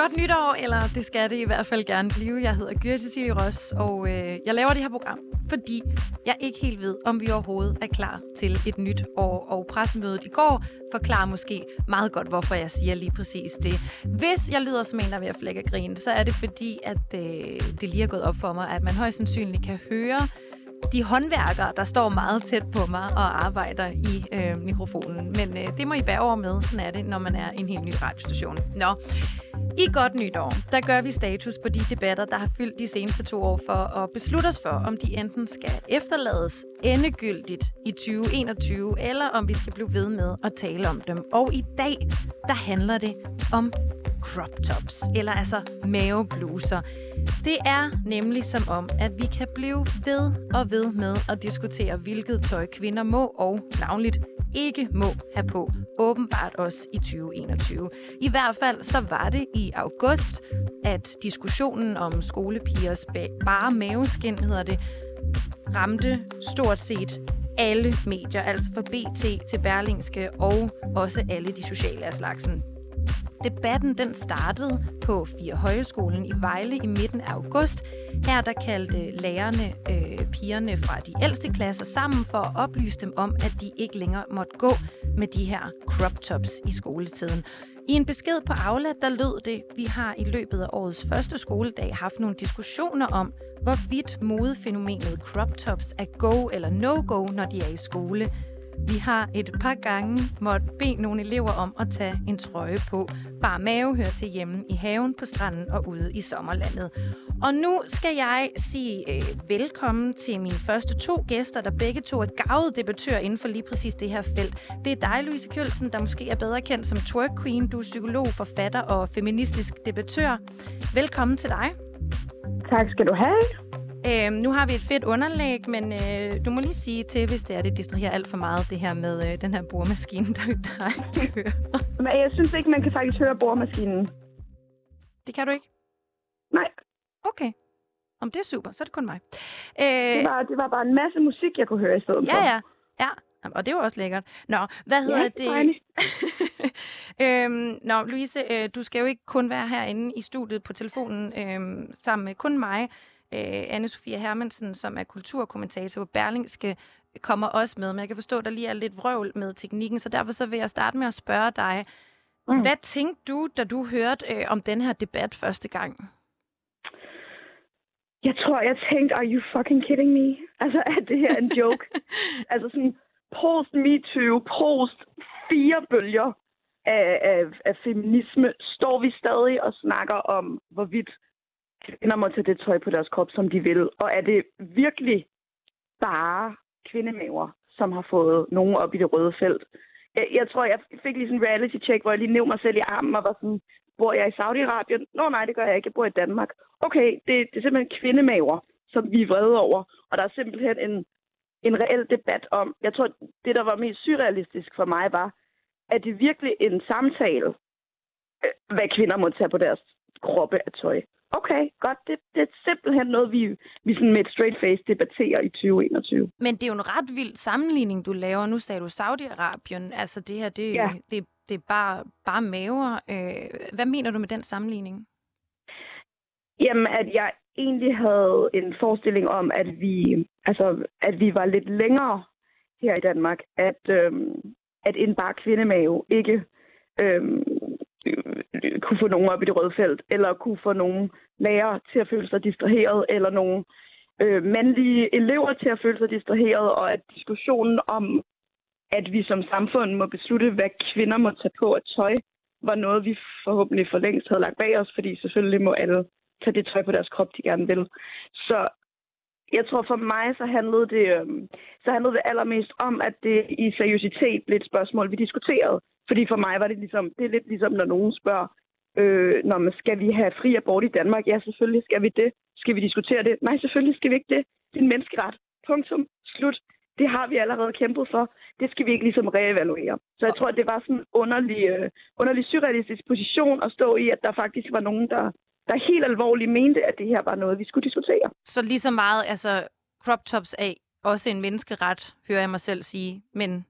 Godt nytår, eller det skal det i hvert fald gerne blive. Jeg hedder Gyri Cecilie Ross, og øh, jeg laver det her program, fordi jeg ikke helt ved, om vi overhovedet er klar til et nyt år. Og pressemødet i går forklarer måske meget godt, hvorfor jeg siger lige præcis det. Hvis jeg lyder som en, der er ved at flække grin, så er det fordi, at øh, det lige er gået op for mig, at man højst sandsynligt kan høre de håndværkere, der står meget tæt på mig og arbejder i øh, mikrofonen. Men øh, det må I bære over med, sådan er det, når man er en helt ny radiostation. Nå, i Godt Nytår, der gør vi status på de debatter, der har fyldt de seneste to år for at beslutte os for, om de enten skal efterlades endegyldigt i 2021, eller om vi skal blive ved med at tale om dem. Og i dag, der handler det om crop tops, eller altså mavebluser. Det er nemlig som om, at vi kan blive ved og ved med at diskutere, hvilket tøj kvinder må og navnligt ikke må have på, åbenbart også i 2021. I hvert fald så var det i august, at diskussionen om skolepigers bare maveskin, hedder det, ramte stort set alle medier, altså fra BT til Berlingske og også alle de sociale af slagsen. Debatten den startede på Fire Højskolen i Vejle i midten af august. Her der kaldte øh, lærerne øh, pigerne fra de ældste klasser sammen for at oplyse dem om, at de ikke længere måtte gå med de her crop tops i skoletiden. I en besked på Aula, der lød det, vi har i løbet af årets første skoledag haft nogle diskussioner om, hvorvidt modefænomenet crop tops er go eller no-go, når de er i skole. Vi har et par gange måtte bede nogle elever om at tage en trøje på. Bare mave hører til hjemme i haven, på stranden og ude i sommerlandet. Og nu skal jeg sige øh, velkommen til mine første to gæster, der begge to er gavede debattører inden for lige præcis det her felt. Det er dig, Louise Kjølsen, der måske er bedre kendt som Twerk Queen. Du er psykolog, forfatter og feministisk debattør. Velkommen til dig. Tak skal du have. Øhm, nu har vi et fedt underlæg, men øh, du må lige sige til, hvis det er, det distraherer alt for meget, det her med øh, den her boremaskine, der, der kører. Men jeg synes ikke, man kan faktisk høre boremaskinen. Det kan du ikke? Nej. Okay. Om det er super, så er det kun mig. Øh, det, var, det var bare en masse musik, jeg kunne høre i stedet ja, for. Ja, ja. Og det var også lækkert. Nå, hvad hedder ja, det? øhm, nå, Louise, øh, du skal jo ikke kun være herinde i studiet på telefonen øh, sammen med kun mig øh, Anne-Sophia Hermansen, som er kulturkommentator på Berlingske, kommer også med. Men jeg kan forstå, at der lige er lidt vrøvl med teknikken, så derfor så vil jeg starte med at spørge dig. Mm. Hvad tænkte du, da du hørte øh, om den her debat første gang? Jeg tror, jeg tænkte, are you fucking kidding me? Altså, er det her en joke? altså sådan, post MeToo, post fire bølger af, af, af feminisme, står vi stadig og snakker om, hvorvidt kvinder må tage det tøj på deres krop, som de vil. Og er det virkelig bare kvindemaver, som har fået nogen op i det røde felt? Jeg, jeg tror, jeg fik lige sådan en reality check, hvor jeg lige nævnte mig selv i armen og var sådan, bor jeg i Saudi-Arabien? Nå nej, det gør jeg ikke. Jeg bor i Danmark. Okay, det, det er simpelthen kvindemaver, som vi er vrede over. Og der er simpelthen en, en reel debat om, jeg tror, det der var mest surrealistisk for mig var, at det virkelig en samtale, øh, hvad kvinder må tage på deres kroppe af tøj okay, godt, det, det er simpelthen noget, vi, vi sådan med et straight face debatterer i 2021. Men det er jo en ret vild sammenligning, du laver. Nu sagde du Saudi-Arabien. Altså det her, det, ja. det, det er bare, bare maver. Øh, hvad mener du med den sammenligning? Jamen, at jeg egentlig havde en forestilling om, at vi, altså, at vi var lidt længere her i Danmark, at, øhm, at en bare kvindemave ikke øhm, Øh, kunne få nogen op i det røde felt, eller kunne få nogen lærere til at føle sig distraheret, eller nogle øh, mandlige elever til at føle sig distraheret, og at diskussionen om, at vi som samfund må beslutte, hvad kvinder må tage på af tøj, var noget, vi forhåbentlig for længst havde lagt bag os, fordi selvfølgelig må alle tage det tøj på deres krop, de gerne vil. Så jeg tror for mig, så handlede det, øh, så handlede det allermest om, at det i seriøsitet blev et spørgsmål, vi diskuterede. Fordi for mig var det ligesom, det er lidt ligesom, når nogen spørger, øh, når man, skal vi have fri abort i Danmark? Ja, selvfølgelig skal vi det. Skal vi diskutere det? Nej, selvfølgelig skal vi ikke det. Det er en menneskeret. Punktum. Slut. Det har vi allerede kæmpet for. Det skal vi ikke ligesom reevaluere. Så jeg tror, at det var sådan en underlig, øh, underlig surrealistisk position at stå i, at der faktisk var nogen, der, der helt alvorligt mente, at det her var noget, vi skulle diskutere. Så lige så meget, altså crop tops af også en menneskeret, hører jeg mig selv sige, men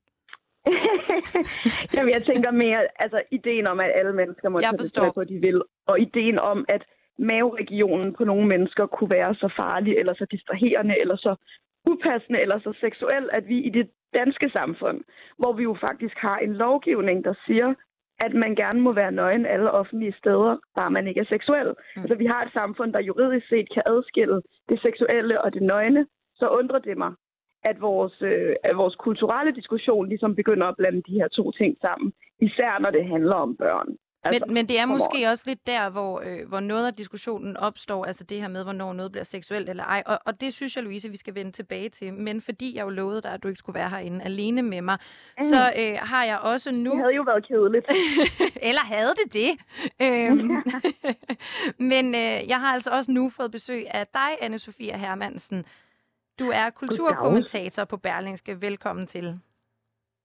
Jamen, jeg tænker mere, altså ideen om, at alle mennesker må tage det på, de vil, og ideen om, at maveregionen på nogle mennesker kunne være så farlig, eller så distraherende, eller så upassende, eller så seksuel, at vi i det danske samfund, hvor vi jo faktisk har en lovgivning, der siger, at man gerne må være nøgen alle offentlige steder, bare man ikke er seksuel. Mm. Altså, vi har et samfund, der juridisk set kan adskille det seksuelle og det nøgne, så undrer det mig, at vores, øh, at vores kulturelle diskussion ligesom begynder at blande de her to ting sammen. Især når det handler om børn. Altså, men, men det er måske også lidt der, hvor, øh, hvor noget af diskussionen opstår, altså det her med, hvornår noget bliver seksuelt eller ej. Og, og det synes jeg, Louise, vi skal vende tilbage til. Men fordi jeg jo lovede dig, at du ikke skulle være herinde alene med mig, mm. så øh, har jeg også nu... Det havde jo været kedeligt. eller havde det det? øhm, men øh, jeg har altså også nu fået besøg af dig, anne Sofia Hermansen. Du er kulturkommentator på Berlingske. Velkommen til.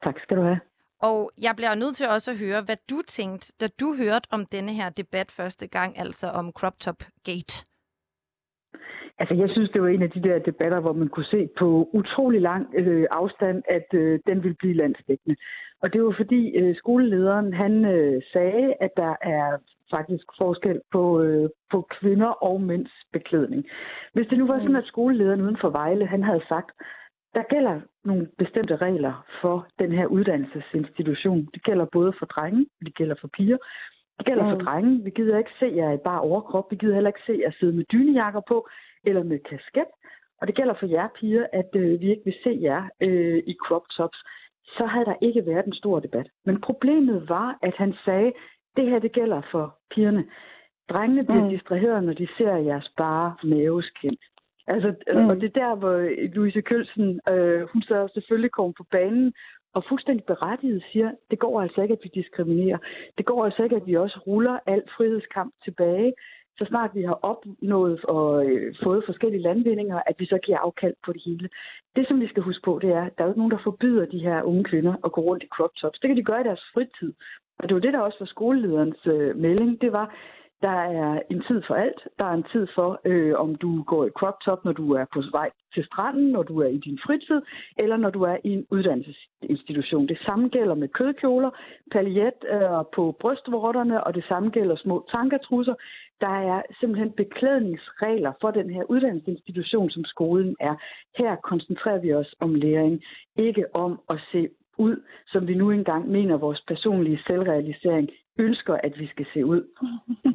Tak skal du have. Og jeg bliver nødt til også at høre, hvad du tænkte, da du hørte om denne her debat første gang, altså om Crop Top Gate. Altså, jeg synes, det var en af de der debatter, hvor man kunne se på utrolig lang øh, afstand, at øh, den ville blive landsdækkende. Og det var fordi øh, skolelederen, han øh, sagde, at der er faktisk forskel på, øh, på kvinder og mænds beklædning. Hvis det nu var sådan, at skolelederen uden for Vejle, han havde sagt, der gælder nogle bestemte regler for den her uddannelsesinstitution. Det gælder både for drenge, det gælder for piger. Det gælder for drenge. Vi gider ikke se jer i bare overkrop. Vi gider heller ikke se jer sidde med dynejakker på eller med kasket. Og det gælder for jer piger, at øh, vi ikke vil se jer øh, i crop tops. Så havde der ikke været en stor debat. Men problemet var, at han sagde, det her det gælder for pigerne. Drengene bliver mm. distraheret, når de ser jeres bare maveskin. Altså, mm. Og det er der, hvor Louise Kølsen, øh, hun så selvfølgelig kommer på banen og fuldstændig berettiget siger, det går altså ikke, at vi diskriminerer. Det går altså ikke, at vi også ruller alt frihedskamp tilbage, så snart vi har opnået og øh, fået forskellige landvindinger, at vi så giver afkald på det hele. Det, som vi skal huske på, det er, at der er jo ikke nogen, der forbyder de her unge kvinder at gå rundt i crop tops. Det kan de gøre i deres fritid. Og det var det, der også var skolelederens øh, melding. Det var, der er en tid for alt. Der er en tid for, øh, om du går i crop top, når du er på vej til stranden, når du er i din fritid, eller når du er i en uddannelsesinstitution. Det samme gælder med kødkjoler, paljet øh, på brystvorterne, og det samme gælder små tankertrusser. Der er simpelthen beklædningsregler for den her uddannelsesinstitution, som skolen er. Her koncentrerer vi os om læring, ikke om at se ud, som vi nu engang mener vores personlige selvrealisering ønsker, at vi skal se ud.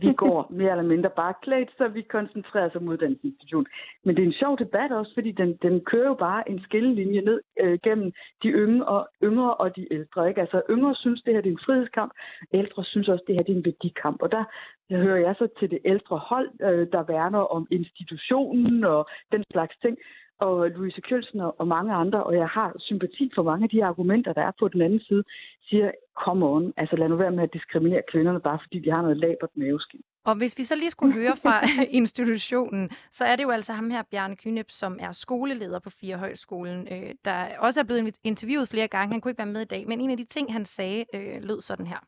Vi går mere eller mindre bare klædt, så vi koncentrerer os om uddannelsesinstitution. Men det er en sjov debat også, fordi den, den kører jo bare en skillelinje ned øh, gennem de yngre og, yngre og de ældre. Ikke? Altså yngre synes, det her det er en frihedskamp, ældre synes også, det her det er en værdikamp. Og der jeg hører jeg så til det ældre hold, øh, der værner om institutionen og den slags ting og Louise Kjølsen og mange andre, og jeg har sympati for mange af de argumenter, der er på den anden side, siger, come on, altså lad nu være med at diskriminere kvinderne, bare fordi de har noget labert maveskin. Og hvis vi så lige skulle høre fra institutionen, så er det jo altså ham her, Bjarne Kynep, som er skoleleder på Fire Højskolen, øh, der også er blevet interviewet flere gange. Han kunne ikke være med i dag, men en af de ting, han sagde, øh, lød sådan her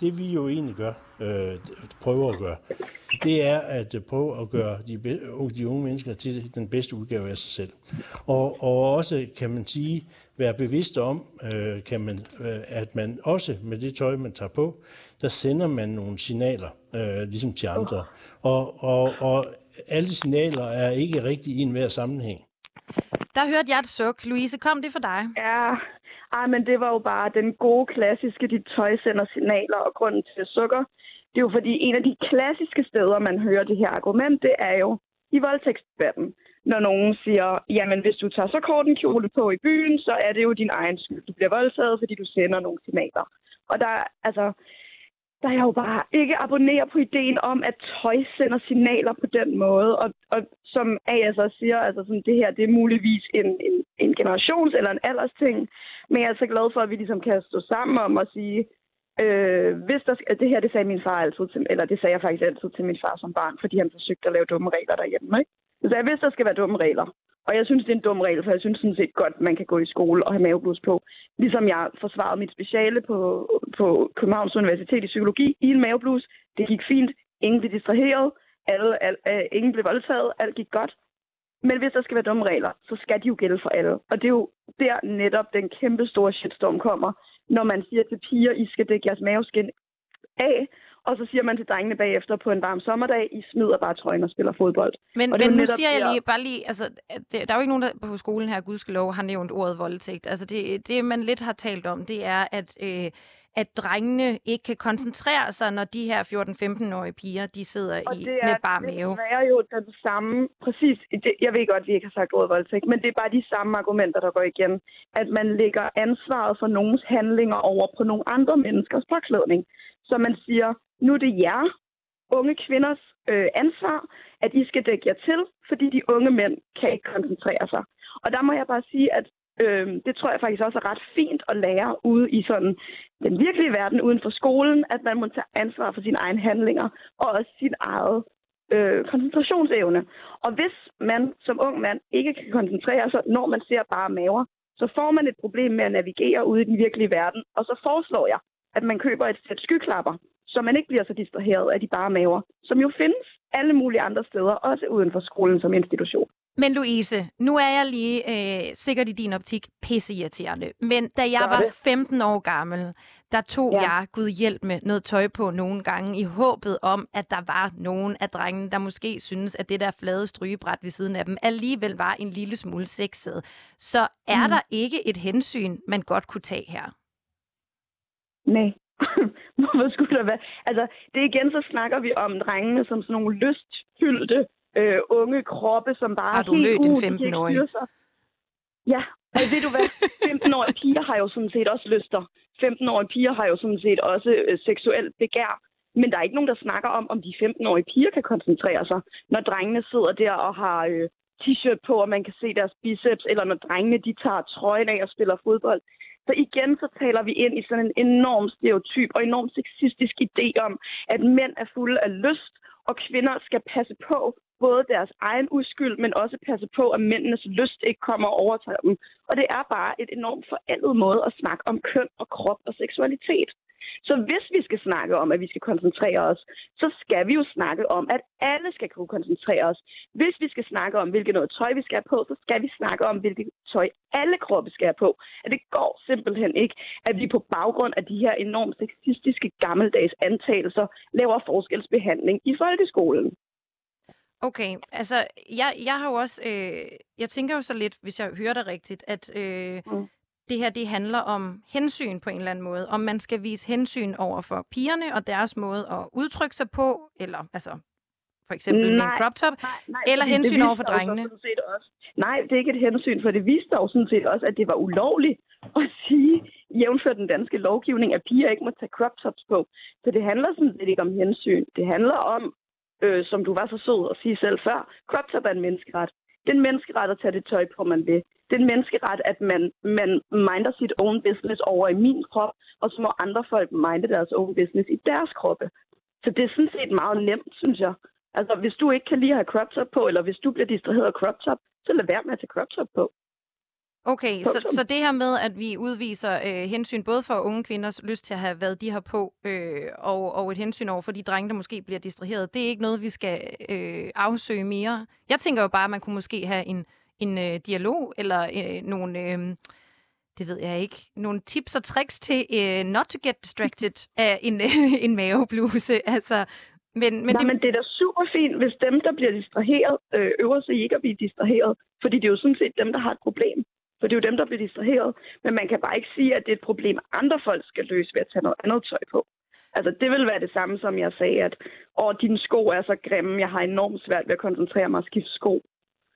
det vi jo egentlig gør, øh, prøver at gøre, det er at prøve at gøre de, de unge mennesker til den bedste udgave af sig selv. Og, og også, kan man sige, være bevidst om, øh, kan man, øh, at man også med det tøj, man tager på, der sender man nogle signaler, øh, ligesom til andre. Og, og, og alle signaler er ikke rigtigt i enhver sammenhæng. Der hørte jeg et suk. Louise, kom det for dig? Ja, ej, men det var jo bare den gode klassiske, dit tøj sender signaler og grunden til sukker. Det er jo fordi, en af de klassiske steder, man hører det her argument, det er jo i voldtægtsdebatten. Når nogen siger, jamen hvis du tager så kort en kjole på i byen, så er det jo din egen skyld. Du bliver voldtaget, fordi du sender nogle signaler. Og der, altså, der er jeg jo bare ikke abonnerer på ideen om, at tøj sender signaler på den måde. Og, og som AS også siger, altså sådan, det her det er muligvis en, en, en generations- eller en alders ting. Men jeg er så glad for, at vi ligesom kan stå sammen om at sige, øh, hvis der, det her det sagde min far altid til, eller det sagde jeg faktisk altid til min far som barn, fordi han forsøgte at lave dumme regler derhjemme. Ikke? Så jeg, hvis der skal være dumme regler, og jeg synes, det er en dum regel, for jeg synes sådan set godt, man kan gå i skole og have maveblus på. Ligesom jeg forsvarede mit speciale på, på Københavns Universitet i psykologi i en maveblus. Det gik fint. Ingen blev distraheret. Alle, alle, øh, ingen blev voldtaget. Alt gik godt. Men hvis der skal være dumme regler, så skal de jo gælde for alle. Og det er jo der netop den kæmpe store shitstorm kommer, når man siger til piger, I skal dække jeres maveskin af, og så siger man til drengene bagefter på en varm sommerdag, I smider bare trøjen og spiller fodbold. Men, og det er men nu siger jeg lige, bare lige, altså, det, der er jo ikke nogen der på skolen her, gudskelov, har nævnt ordet voldtægt. Altså det, det, man lidt har talt om, det er, at, øh, at drengene ikke kan koncentrere sig, når de her 14-15-årige piger, de sidder Og i, det med er bare mave. desværre jo den samme, præcis, det, jeg ved godt, at vi ikke har sagt ordet voldtægt, men det er bare de samme argumenter, der går igen. At man lægger ansvaret for nogens handlinger over på nogle andre menneskers påklædning. Så man siger, nu er det jer, unge kvinders øh, ansvar, at I skal dække jer til, fordi de unge mænd kan ikke koncentrere sig. Og der må jeg bare sige, at øh, det tror jeg faktisk også er ret fint at lære ude i sådan den virkelige verden uden for skolen, at man må tage ansvar for sine egne handlinger og også sin eget øh, koncentrationsevne. Og hvis man som ung mand ikke kan koncentrere sig, når man ser bare maver, så får man et problem med at navigere ude i den virkelige verden. Og så foreslår jeg, at man køber et sæt skyklapper, så man ikke bliver så distraheret af de bare maver, som jo findes alle mulige andre steder, også uden for skolen som institution. Men Louise, nu er jeg lige øh, sikkert i din optik pisseirriterende. Men da jeg var det. 15 år gammel, der tog Ja. jeg Gud hjælp med noget tøj på nogle gange, i håbet om, at der var nogen af drengene, der måske synes, at det der flade strygebræt ved siden af dem alligevel var en lille smule sexet. Så er Mm. der ikke et hensyn, man godt kunne tage her? Nej. Hvorfor skulle der være? Altså, det igen, så snakker vi om drengene som sådan nogle lystfyldte øh, unge kroppe, som bare Har du helt mødt en uh, de kan ikke 15-årig? styre sig. Ja, og ved du hvad? 15-årige piger har jo sådan set også lyster. 15-årige piger har jo sådan set også øh, seksuelt begær. Men der er ikke nogen, der snakker om, om de 15-årige piger kan koncentrere sig, når drengene sidder der og har øh, t-shirt på, og man kan se deres biceps, eller når drengene de tager trøjen af og spiller fodbold. Så igen så taler vi ind i sådan en enorm stereotyp og enorm sexistisk idé om, at mænd er fulde af lyst, og kvinder skal passe på både deres egen uskyld, men også passe på, at mændenes lyst ikke kommer og overtager dem. Og det er bare et enormt forældet måde at snakke om køn og krop og seksualitet. Så hvis vi skal snakke om, at vi skal koncentrere os, så skal vi jo snakke om, at alle skal kunne koncentrere os. Hvis vi skal snakke om, hvilket noget tøj vi skal have på, så skal vi snakke om, hvilket tøj alle kroppe skal have på. At det går simpelthen ikke, at vi på baggrund af de her enormt sexistiske gammeldags antagelser laver forskelsbehandling i folkeskolen. Okay, altså jeg, jeg har jo også, øh, jeg tænker jo så lidt, hvis jeg hører det rigtigt, at øh, Mm. Det her det handler om hensyn på en eller anden måde. Om man skal vise hensyn over for pigerne og deres måde at udtrykke sig på, eller altså for eksempel med en Nej. crop top. Nej, nej, Eller hensyn over for drengene. Også. Nej, det er ikke et hensyn, for det viste jo sådan set også, at det var ulovligt at sige, jævnfør den danske lovgivning, at piger ikke må tage crop tops på. Så det handler sådan set ikke om hensyn. Det handler om, øh, som du var så sød at sige selv før, crop top er en menneskeret. Det er en menneskeret at tage det tøj på, man vil. Det er en menneskeret, at man, man minder sit own business over i min krop, og så må andre folk minde deres own business i deres kroppe. Så det er sådan set meget nemt, synes jeg. Altså, hvis du ikke kan lide at have crop top på, eller hvis du bliver distraheret af crop top, så lad være med at tage crop top på. Okay, så, så det her med, at vi udviser øh, hensyn både for unge kvinders lyst til at have, hvad de har på, øh, og, og et hensyn over for de drenge, der måske bliver distraheret, det er ikke noget, vi skal øh, afsøge mere. Jeg tænker jo bare, at man kunne måske have en, en øh, dialog, eller øh, nogle, øh, det ved jeg ikke, nogle tips og tricks til øh, not to get distracted af en, øh, en mavebluse. Altså, men, men Nej, det, men det er da super fint, hvis dem, der bliver distraheret, øh, øver sig ikke at blive distraheret. Fordi det er jo sådan set dem, der har et problem. For det er jo dem, der bliver distraheret. Men man kan bare ikke sige, at det er et problem, andre folk skal løse ved at tage noget andet tøj på. Altså, det vil være det samme, som jeg sagde, at åh, dine sko er så grimme, jeg har enormt svært ved at koncentrere mig og skifte sko.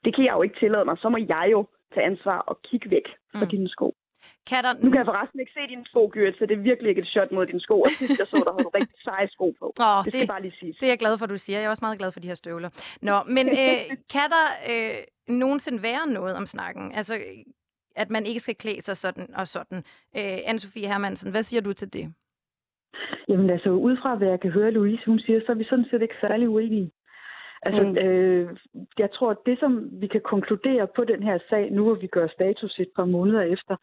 Det kan jeg jo ikke tillade mig. Så må jeg jo tage ansvar og kigge væk fra Mm. dine sko. kan der, Nu kan jeg forresten ikke se dine sko, Gyrit, så det er virkelig ikke et shot mod dine sko. Og sidst jeg så dig, havde du rigtig seje sko på. Åh, det skal det- bare lige siges. Det er jeg glad for, du siger. Jeg er også meget glad for de her støvler. Nå, men øh, kan der øh, nogensinde være noget om snakken? Altså, at man ikke skal klæde sig sådan og sådan. Øh, Anne-Sophie Hermansen, hvad siger du til det? Jamen altså, ud fra hvad jeg kan høre, Louise, hun siger, så er vi sådan set ikke særlig uenige. Altså, Mm. øh, jeg tror, at det, som vi kan konkludere på den her sag, nu hvor vi gør status et par måneder efter,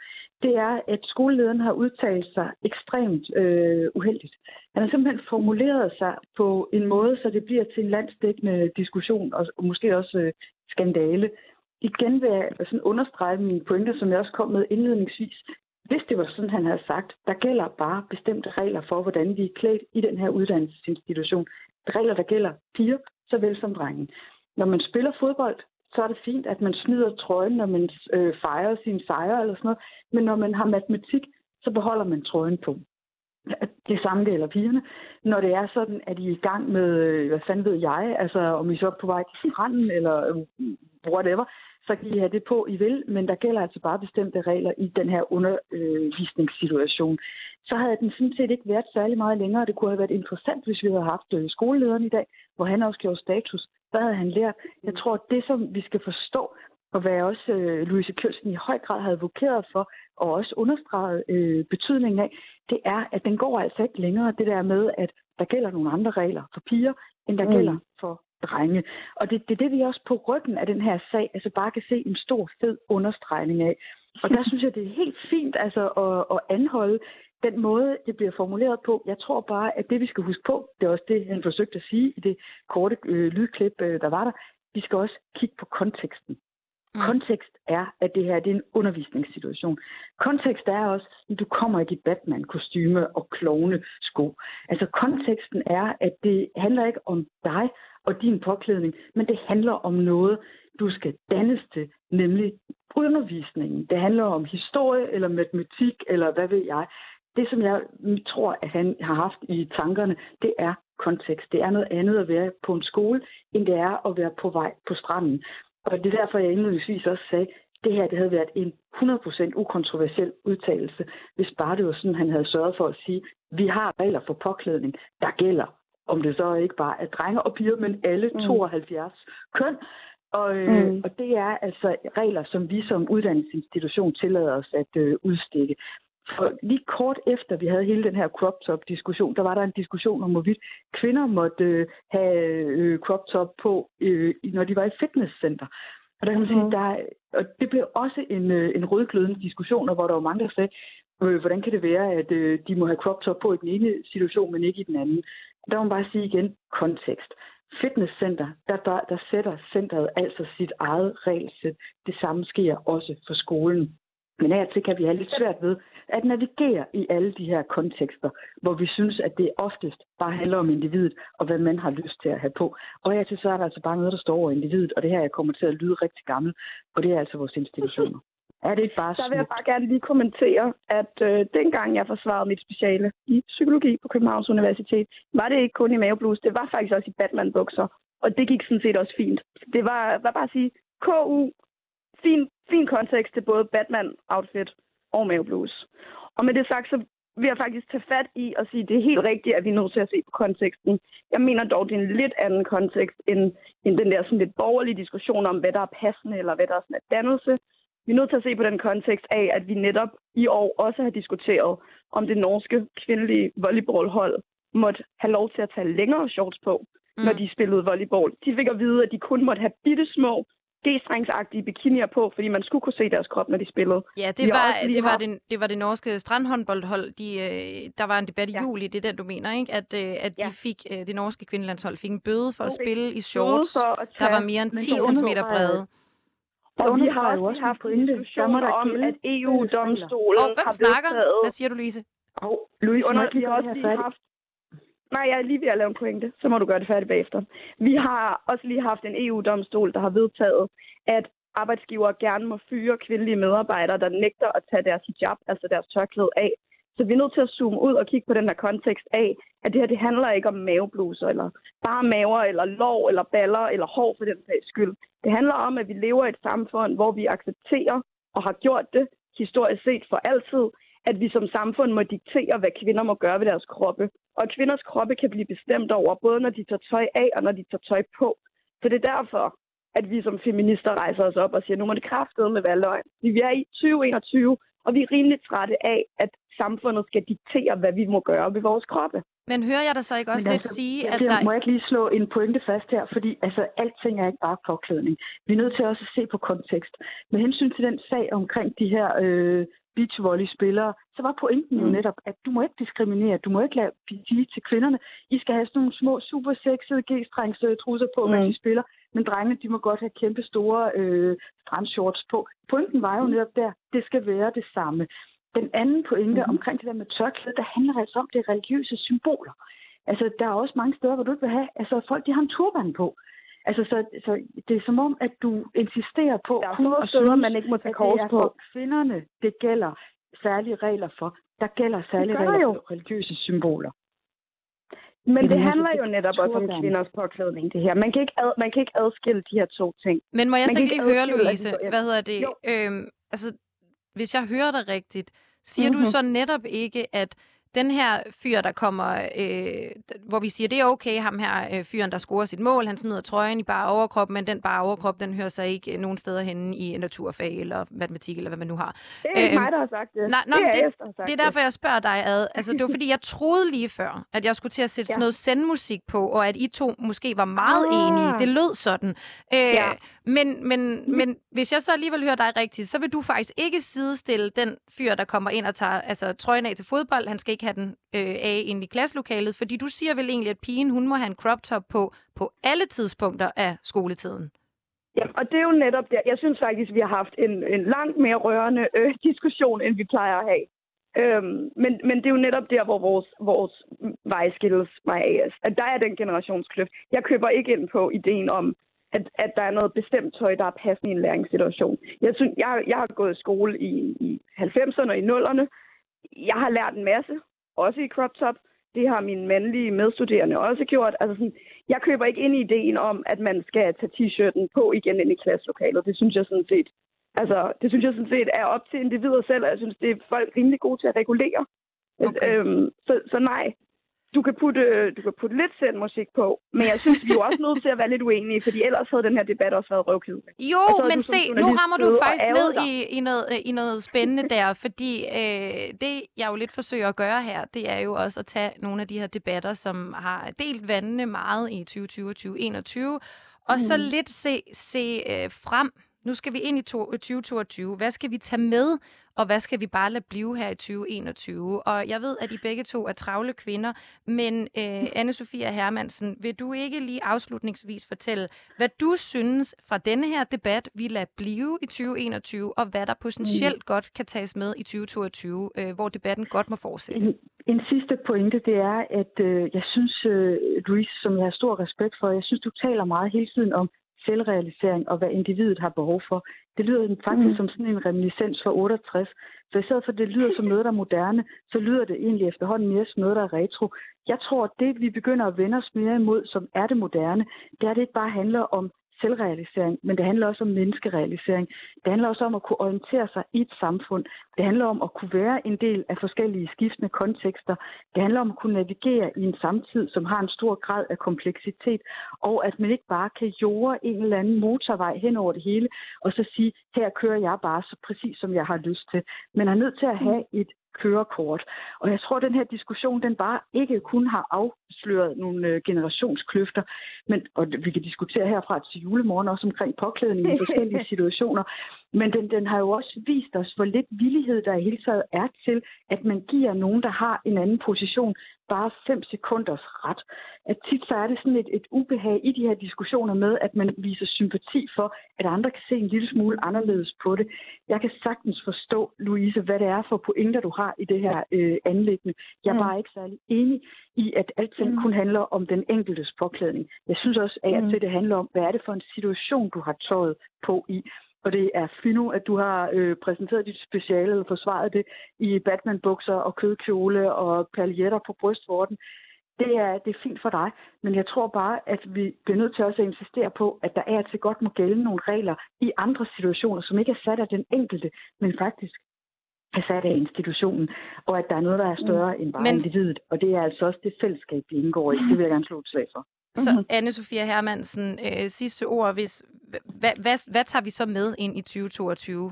det er, at skolelederen har udtalt sig ekstremt øh, uheldigt. Han har simpelthen formuleret sig på en måde, så det bliver til en landsdækkende diskussion, og, og måske også øh, skandale igen vil jeg sådan understrege mine pointer, som jeg også kom med indledningsvis. Hvis det var sådan, han havde sagt, der gælder bare bestemte regler for, hvordan vi er klædt i den her uddannelsesinstitution. Regler, der gælder piger, såvel som drengen. Når man spiller fodbold, så er det fint, at man snyder trøjen, når man øh, fejrer sin sejre eller sådan noget. Men når man har matematik, så beholder man trøjen på. Det samme gælder pigerne. Når det er sådan, at I er i gang med, øh, hvad fanden ved jeg, altså om I så er på vej til stranden eller øh, whatever, så kan I have det på, I vil, men der gælder altså bare bestemte regler i den her undervisningssituation. Så havde den sådan set ikke været særlig meget længere. Det kunne have været interessant, hvis vi havde haft øh, skolelederen i dag, hvor han også gjorde status. Hvad havde han lært? Jeg tror, at det, som vi skal forstå, og hvad også øh, Louise Kjølsen i høj grad har advokeret for, og også understreget øh, betydningen af, det er, at den går altså ikke længere det der med, at der gælder nogle andre regler for piger, end der mm. gælder for drenge. Og det, det er det, vi også på ryggen af den her sag altså bare kan se en stor, fed understregning af. Og der synes jeg, det er helt fint altså, at, at anholde den måde, det bliver formuleret på. Jeg tror bare, at det, vi skal huske på, det er også det, han forsøgte at sige i det korte øh, lydklip, øh, der var der, vi skal også kigge på konteksten. Mm. Kontekst er, at det her det er en undervisningssituation. Kontekst er også, at du kommer i dit Batman-kostyme og klovne sko. Altså konteksten er, at det handler ikke om dig og din påklædning, men det handler om noget, du skal dannes til, nemlig undervisningen. Det handler om historie eller matematik eller hvad ved jeg. Det, som jeg tror, at han har haft i tankerne, det er kontekst. Det er noget andet at være på en skole, end det er at være på vej på stranden. Og det er derfor, jeg indledningsvis også sagde, at det her det havde været en 100% ukontroversiel udtalelse, hvis bare det var sådan, han havde sørget for at sige, vi har regler for påklædning, der gælder. Om det så ikke bare er drenge og piger, men alle 72 mm. køn. Og, øh, mm. og det er altså regler, som vi som uddannelsesinstitution tillader os at øh, udstikke. For lige kort efter vi havde hele den her crop top diskussion, der var der en diskussion om, hvorvidt kvinder måtte øh, have øh, crop top på, øh, når de var i fitnesscenter. Og der kan man sige, mm. der, og det blev også en, øh, en rødglødende diskussion, hvor der var mange, der sagde, øh, hvordan kan det være, at øh, de må have crop top på i den ene situation, men ikke i den anden. Der må man bare sige igen, kontekst. Fitnesscenter, der, der, der sætter centret altså sit eget regelsæt. Det samme sker også for skolen. Men af til kan vi have lidt svært ved at navigere i alle de her kontekster, hvor vi synes, at det oftest bare handler om individet og hvad man har lyst til at have på. Og her til så er der altså bare noget, der står over individet, og det her jeg kommer til at lyde rigtig gammel, og det er altså vores institutioner. Er det ikke bare Så vil jeg bare gerne lige kommentere, at øh, dengang jeg forsvarede mit speciale i psykologi på Københavns Universitet, var det ikke kun i maveblus, det var faktisk også i Batman-bukser. Og det gik sådan set også fint. Det var, var bare at sige, KU, fin, fin kontekst til både Batman-outfit og maveblues. Og med det sagt, så vil jeg faktisk tage fat i og sige, at det er helt rigtigt, at vi er nødt til at se på konteksten. Jeg mener dog, det er en lidt anden kontekst end, end den der sådan lidt borgerlige diskussion om, hvad der er passende eller hvad der er sådan en dannelse. Vi er nødt til at se på den kontekst af, at vi netop i år også har diskuteret, om det norske kvindelige volleyballhold måtte have lov til at tage længere shorts på, mm. når de spillede volleyball. De fik at vide, at de kun måtte have bitte små g-strengsagtige bikinier på, fordi man skulle kunne se deres krop, når de spillede. Ja, det, var, det, var, det, det var det norske strandhåndboldhold. De, øh, der var en debat i ja. juli, det er den, du mener, ikke? At, øh, at ja. de fik, øh, det norske kvindelandshold fik en bøde for at spille i shorts, der var mere end 10 cm brede. Og vi har også haft en diskussion om, at EU-domstolen oh, hvem har snakker? Hvad siger du, Louise? Oh, Louise, under, vi har også lige haft Nej, jeg er lige ved at lave en pointe. Så må du gøre det færdigt bagefter. Vi har også lige haft en EU-domstol, der har vedtaget, at arbejdsgivere gerne må fyre kvindelige medarbejdere, der nægter at tage deres hijab, altså deres tørklæde af. Så vi er nødt til at zoome ud og kigge på den her kontekst af, at det her det handler ikke om mavebluser, eller bare maver, eller lov, eller baller, eller hår for den sags skyld. Det handler om, at vi lever i et samfund, hvor vi accepterer og har gjort det historisk set for altid, at vi som samfund må diktere, hvad kvinder må gøre ved deres kroppe. Og kvinders kroppe kan blive bestemt over, både når de tager tøj af og når de tager tøj på. Så det er derfor, at vi som feminister rejser os op og siger, nu må det kraftede med valgløgn. Vi er i 2021, og vi er rimelig trætte af, at samfundet skal diktere, hvad vi må gøre ved vores kroppe. Men hører jeg dig så ikke også Men lidt altså, sige, at der... Må jeg ikke lige slå en pointe fast her, fordi altså, alting er ikke bare påklædning. Vi er nødt til også at se på kontekst. Med hensyn til den sag omkring de her øh, beachvolley-spillere, så var pointen jo mm. netop, at du må ikke diskriminere, du må ikke lade sige til kvinderne, I skal have sådan nogle små, super sexede g trusser på, mm. mens I spiller. men drengene, de må godt have kæmpe store øh, strandshorts på. Pointen var jo Mm. netop der, det skal være det samme. Den anden pointe Mhm. omkring det der med tørklæde, der handler altså om det religiøse symboler. Altså, der er også mange steder, hvor du ikke vil have, altså folk, de har en turban på. Altså, så, så det er som om, at du insisterer på... Der er at steder, synes, man ikke må tage kors det er på. for kvinderne, det gælder særlige regler for. Der gælder særlige regler jo. for religiøse symboler. Men Det er handler jo netop også om kvinders påklædning, det her. Man kan ikke, ad, man kan ikke adskille de her to ting. Men må jeg Man så ikke lige høre, Louise, hvad hedder det? Jo. Øhm, altså, hvis jeg hører dig rigtigt, siger mm-hmm. Mhm. du så netop ikke, at den her fyr, der kommer, øh, hvor vi siger, det er okay, ham her øh, fyren, der scorer sit mål, han smider trøjen i bare overkrop, men den bare overkrop, den hører sig ikke øh, nogen steder henne i naturfag eller matematik, eller hvad man nu har. Det er ikke Øhm, mig, der har sagt det. nej, nå, det er det- Esther, sagt Det er derfor, jeg spørger dig ad. Altså, det var fordi, jeg troede lige før, at jeg skulle til at sætte Ja. sådan noget sendmusik på, og at I to måske var meget Ah. enige. Det lød sådan. Øh, Ja. men, men, men hvis jeg så alligevel hører dig rigtigt, så vil du faktisk ikke sidestille den fyr, der kommer ind og tager altså, trøjen af til fodbold. Han skal ikke have den øh, af ind i klasselokalet, fordi du siger vel egentlig, at pigen hun må have en crop top på på alle tidspunkter af skoletiden. Ja, og det er jo netop der. Jeg synes faktisk, vi har haft en, en langt mere rørende øh, diskussion, end vi plejer at have. Øhm, men, men det er jo netop der, hvor vores, vores veje skilles mig af. At der er den generationskløft. Jeg køber ikke ind på ideen om, at, at der er noget bestemt tøj, der er passende i en læringssituation. Jeg, synes, jeg, jeg har gået i skole i, i 90'erne og i 0'erne. Jeg har lært en masse, også i crop top. Det har mine mandlige medstuderende også gjort. Altså sådan, jeg køber ikke ind i ideen om, at man skal tage t-shirten på igen ind i klasselokalet. Det synes jeg sådan set, altså, det synes jeg sådan set er op til individer selv, og jeg synes, det er folk rimelig gode til at regulere. Okay. Øhm, så, så nej, du kan, putte, du kan putte lidt selv musik på, men jeg synes, vi er jo også nødt til at være lidt uenige, fordi ellers havde den her debat også været røvkedelig. Jo, så men du se, nu rammer du faktisk ned dig. i, i, noget, øh, i noget spændende der, fordi øh, det, jeg jo lidt forsøger at gøre her, det er jo også at tage nogle af de her debatter, som har delt vandene meget i 2020 og 2021, og så Mm. lidt se, se øh, frem. Nu skal vi ind i to, 2022. Hvad skal vi tage med, og hvad skal vi bare lade blive her i 2021? Og jeg ved, at I begge to er travle kvinder, men øh, Anne-Sophia Hermansen, vil du ikke lige afslutningsvis fortælle, hvad du synes fra denne her debat, vi lader blive i 2021, og hvad der potentielt godt kan tages med i 2022, øh, hvor debatten godt må fortsætte? En, en sidste pointe, det er, at øh, jeg synes, øh, Louise, som jeg har stor respekt for, jeg synes, du taler meget hele tiden om selvrealisering og hvad individet har behov for. Det lyder faktisk mm. som sådan en reminiscens fra 68. Så i stedet for, at det lyder som noget, der er moderne, så lyder det egentlig efterhånden mere som noget, der er retro. Jeg tror, at det, vi begynder at vende os mere imod, som er det moderne, det er, at det ikke bare handler om selvrealisering, men det handler også om menneskerealisering. Det handler også om at kunne orientere sig i et samfund. Det handler om at kunne være en del af forskellige skiftende kontekster. Det handler om at kunne navigere i en samtid, som har en stor grad af kompleksitet, og at man ikke bare kan jorde en eller anden motorvej hen over det hele, og så sige, her kører jeg bare så præcis, som jeg har lyst til. Men er nødt til at have et kørekort. Og jeg tror, at den her diskussion, den bare ikke kun har afsløret nogle øh, generationskløfter, men, og vi kan diskutere herfra til julemorgen også omkring påklædning i forskellige situationer, men den, den har jo også vist os, hvor lidt villighed der i hele taget er til, at man giver nogen, der har en anden position, bare fem sekunders ret. At tit så er det sådan et, et ubehag i de her diskussioner med, at man viser sympati for, at andre kan se en lille smule anderledes på det. Jeg kan sagtens forstå, Louise, hvad det er for pointer, du har i det her øh, anlæggende. Jeg er Mm. bare ikke særlig enig i, at alting Mm. kun handler om den enkeltes påklædning. Jeg synes også og Mm. det handler om, hvad er det for en situation, du har tøjet på i. Og det er fino, at du har øh, præsenteret dit speciale eller forsvaret det i Batman-bukser og kødkjole og paljetter på brystvorten. Det er, det er fint for dig, men jeg tror bare, at vi bliver nødt til også at insistere på, at der er til godt må gælde nogle regler i andre situationer, som ikke er sat af den enkelte, men faktisk er sat af institutionen, og at der er noget, der er større end bare Men- individet. Og det er altså også det fællesskab, vi indgår i. Det vil jeg gerne slå et slag for. Så Mhm. Anne-Sophia Hermansen, øh, sidste ord, hvis, hvad, hvad, hvad tager vi så med ind i 2022?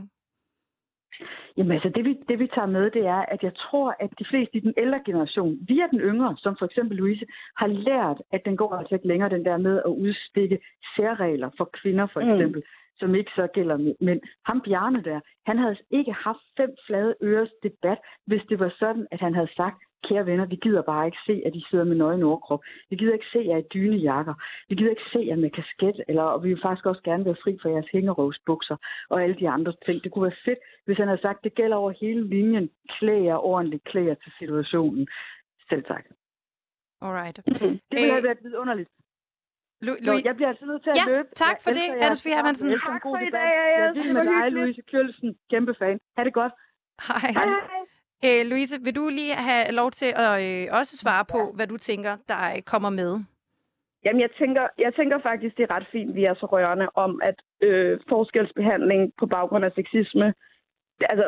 Jamen altså, det vi, det vi tager med, det er, at jeg tror, at de fleste i den ældre generation, via den yngre, som for eksempel Louise, har lært, at den går altså ikke længere den der med at udstikke særregler for kvinder for Mm. eksempel. som ikke så gælder mænd. Ham Bjarne der, han havde ikke haft fem flade øres debat, hvis det var sådan, at han havde sagt, kære venner, vi gider bare ikke se, at I sidder med nøje overkrop. Vi gider ikke se jer i dynejakker. Vi gider ikke se jer med kasket, eller og vi vil faktisk også gerne være fri for jeres hængerøvsbukser og alle de andre ting. Det kunne være fedt, hvis han havde sagt, det gælder over hele linjen. Klæd jer ordentligt, klæd jer til situationen. Selv tak. Alright. Det ville have været vidunderligt. Lu- Lu- jeg bliver altså nødt til at ja, løbe. tak for det, Anders Fie Hermansen. Tak for i dag, Jeg er med dig, Louise Kjølsen. Kæmpe fan. Ha' det godt. Hej. Hej, hej. Øh, Louise, vil du lige have lov til at øh, også svare på, hvad du tænker, der øh, kommer med? Jamen, jeg tænker, jeg tænker faktisk, det er ret fint, vi er så rørende om, at øh, forskelsbehandling på baggrund af sexisme, altså,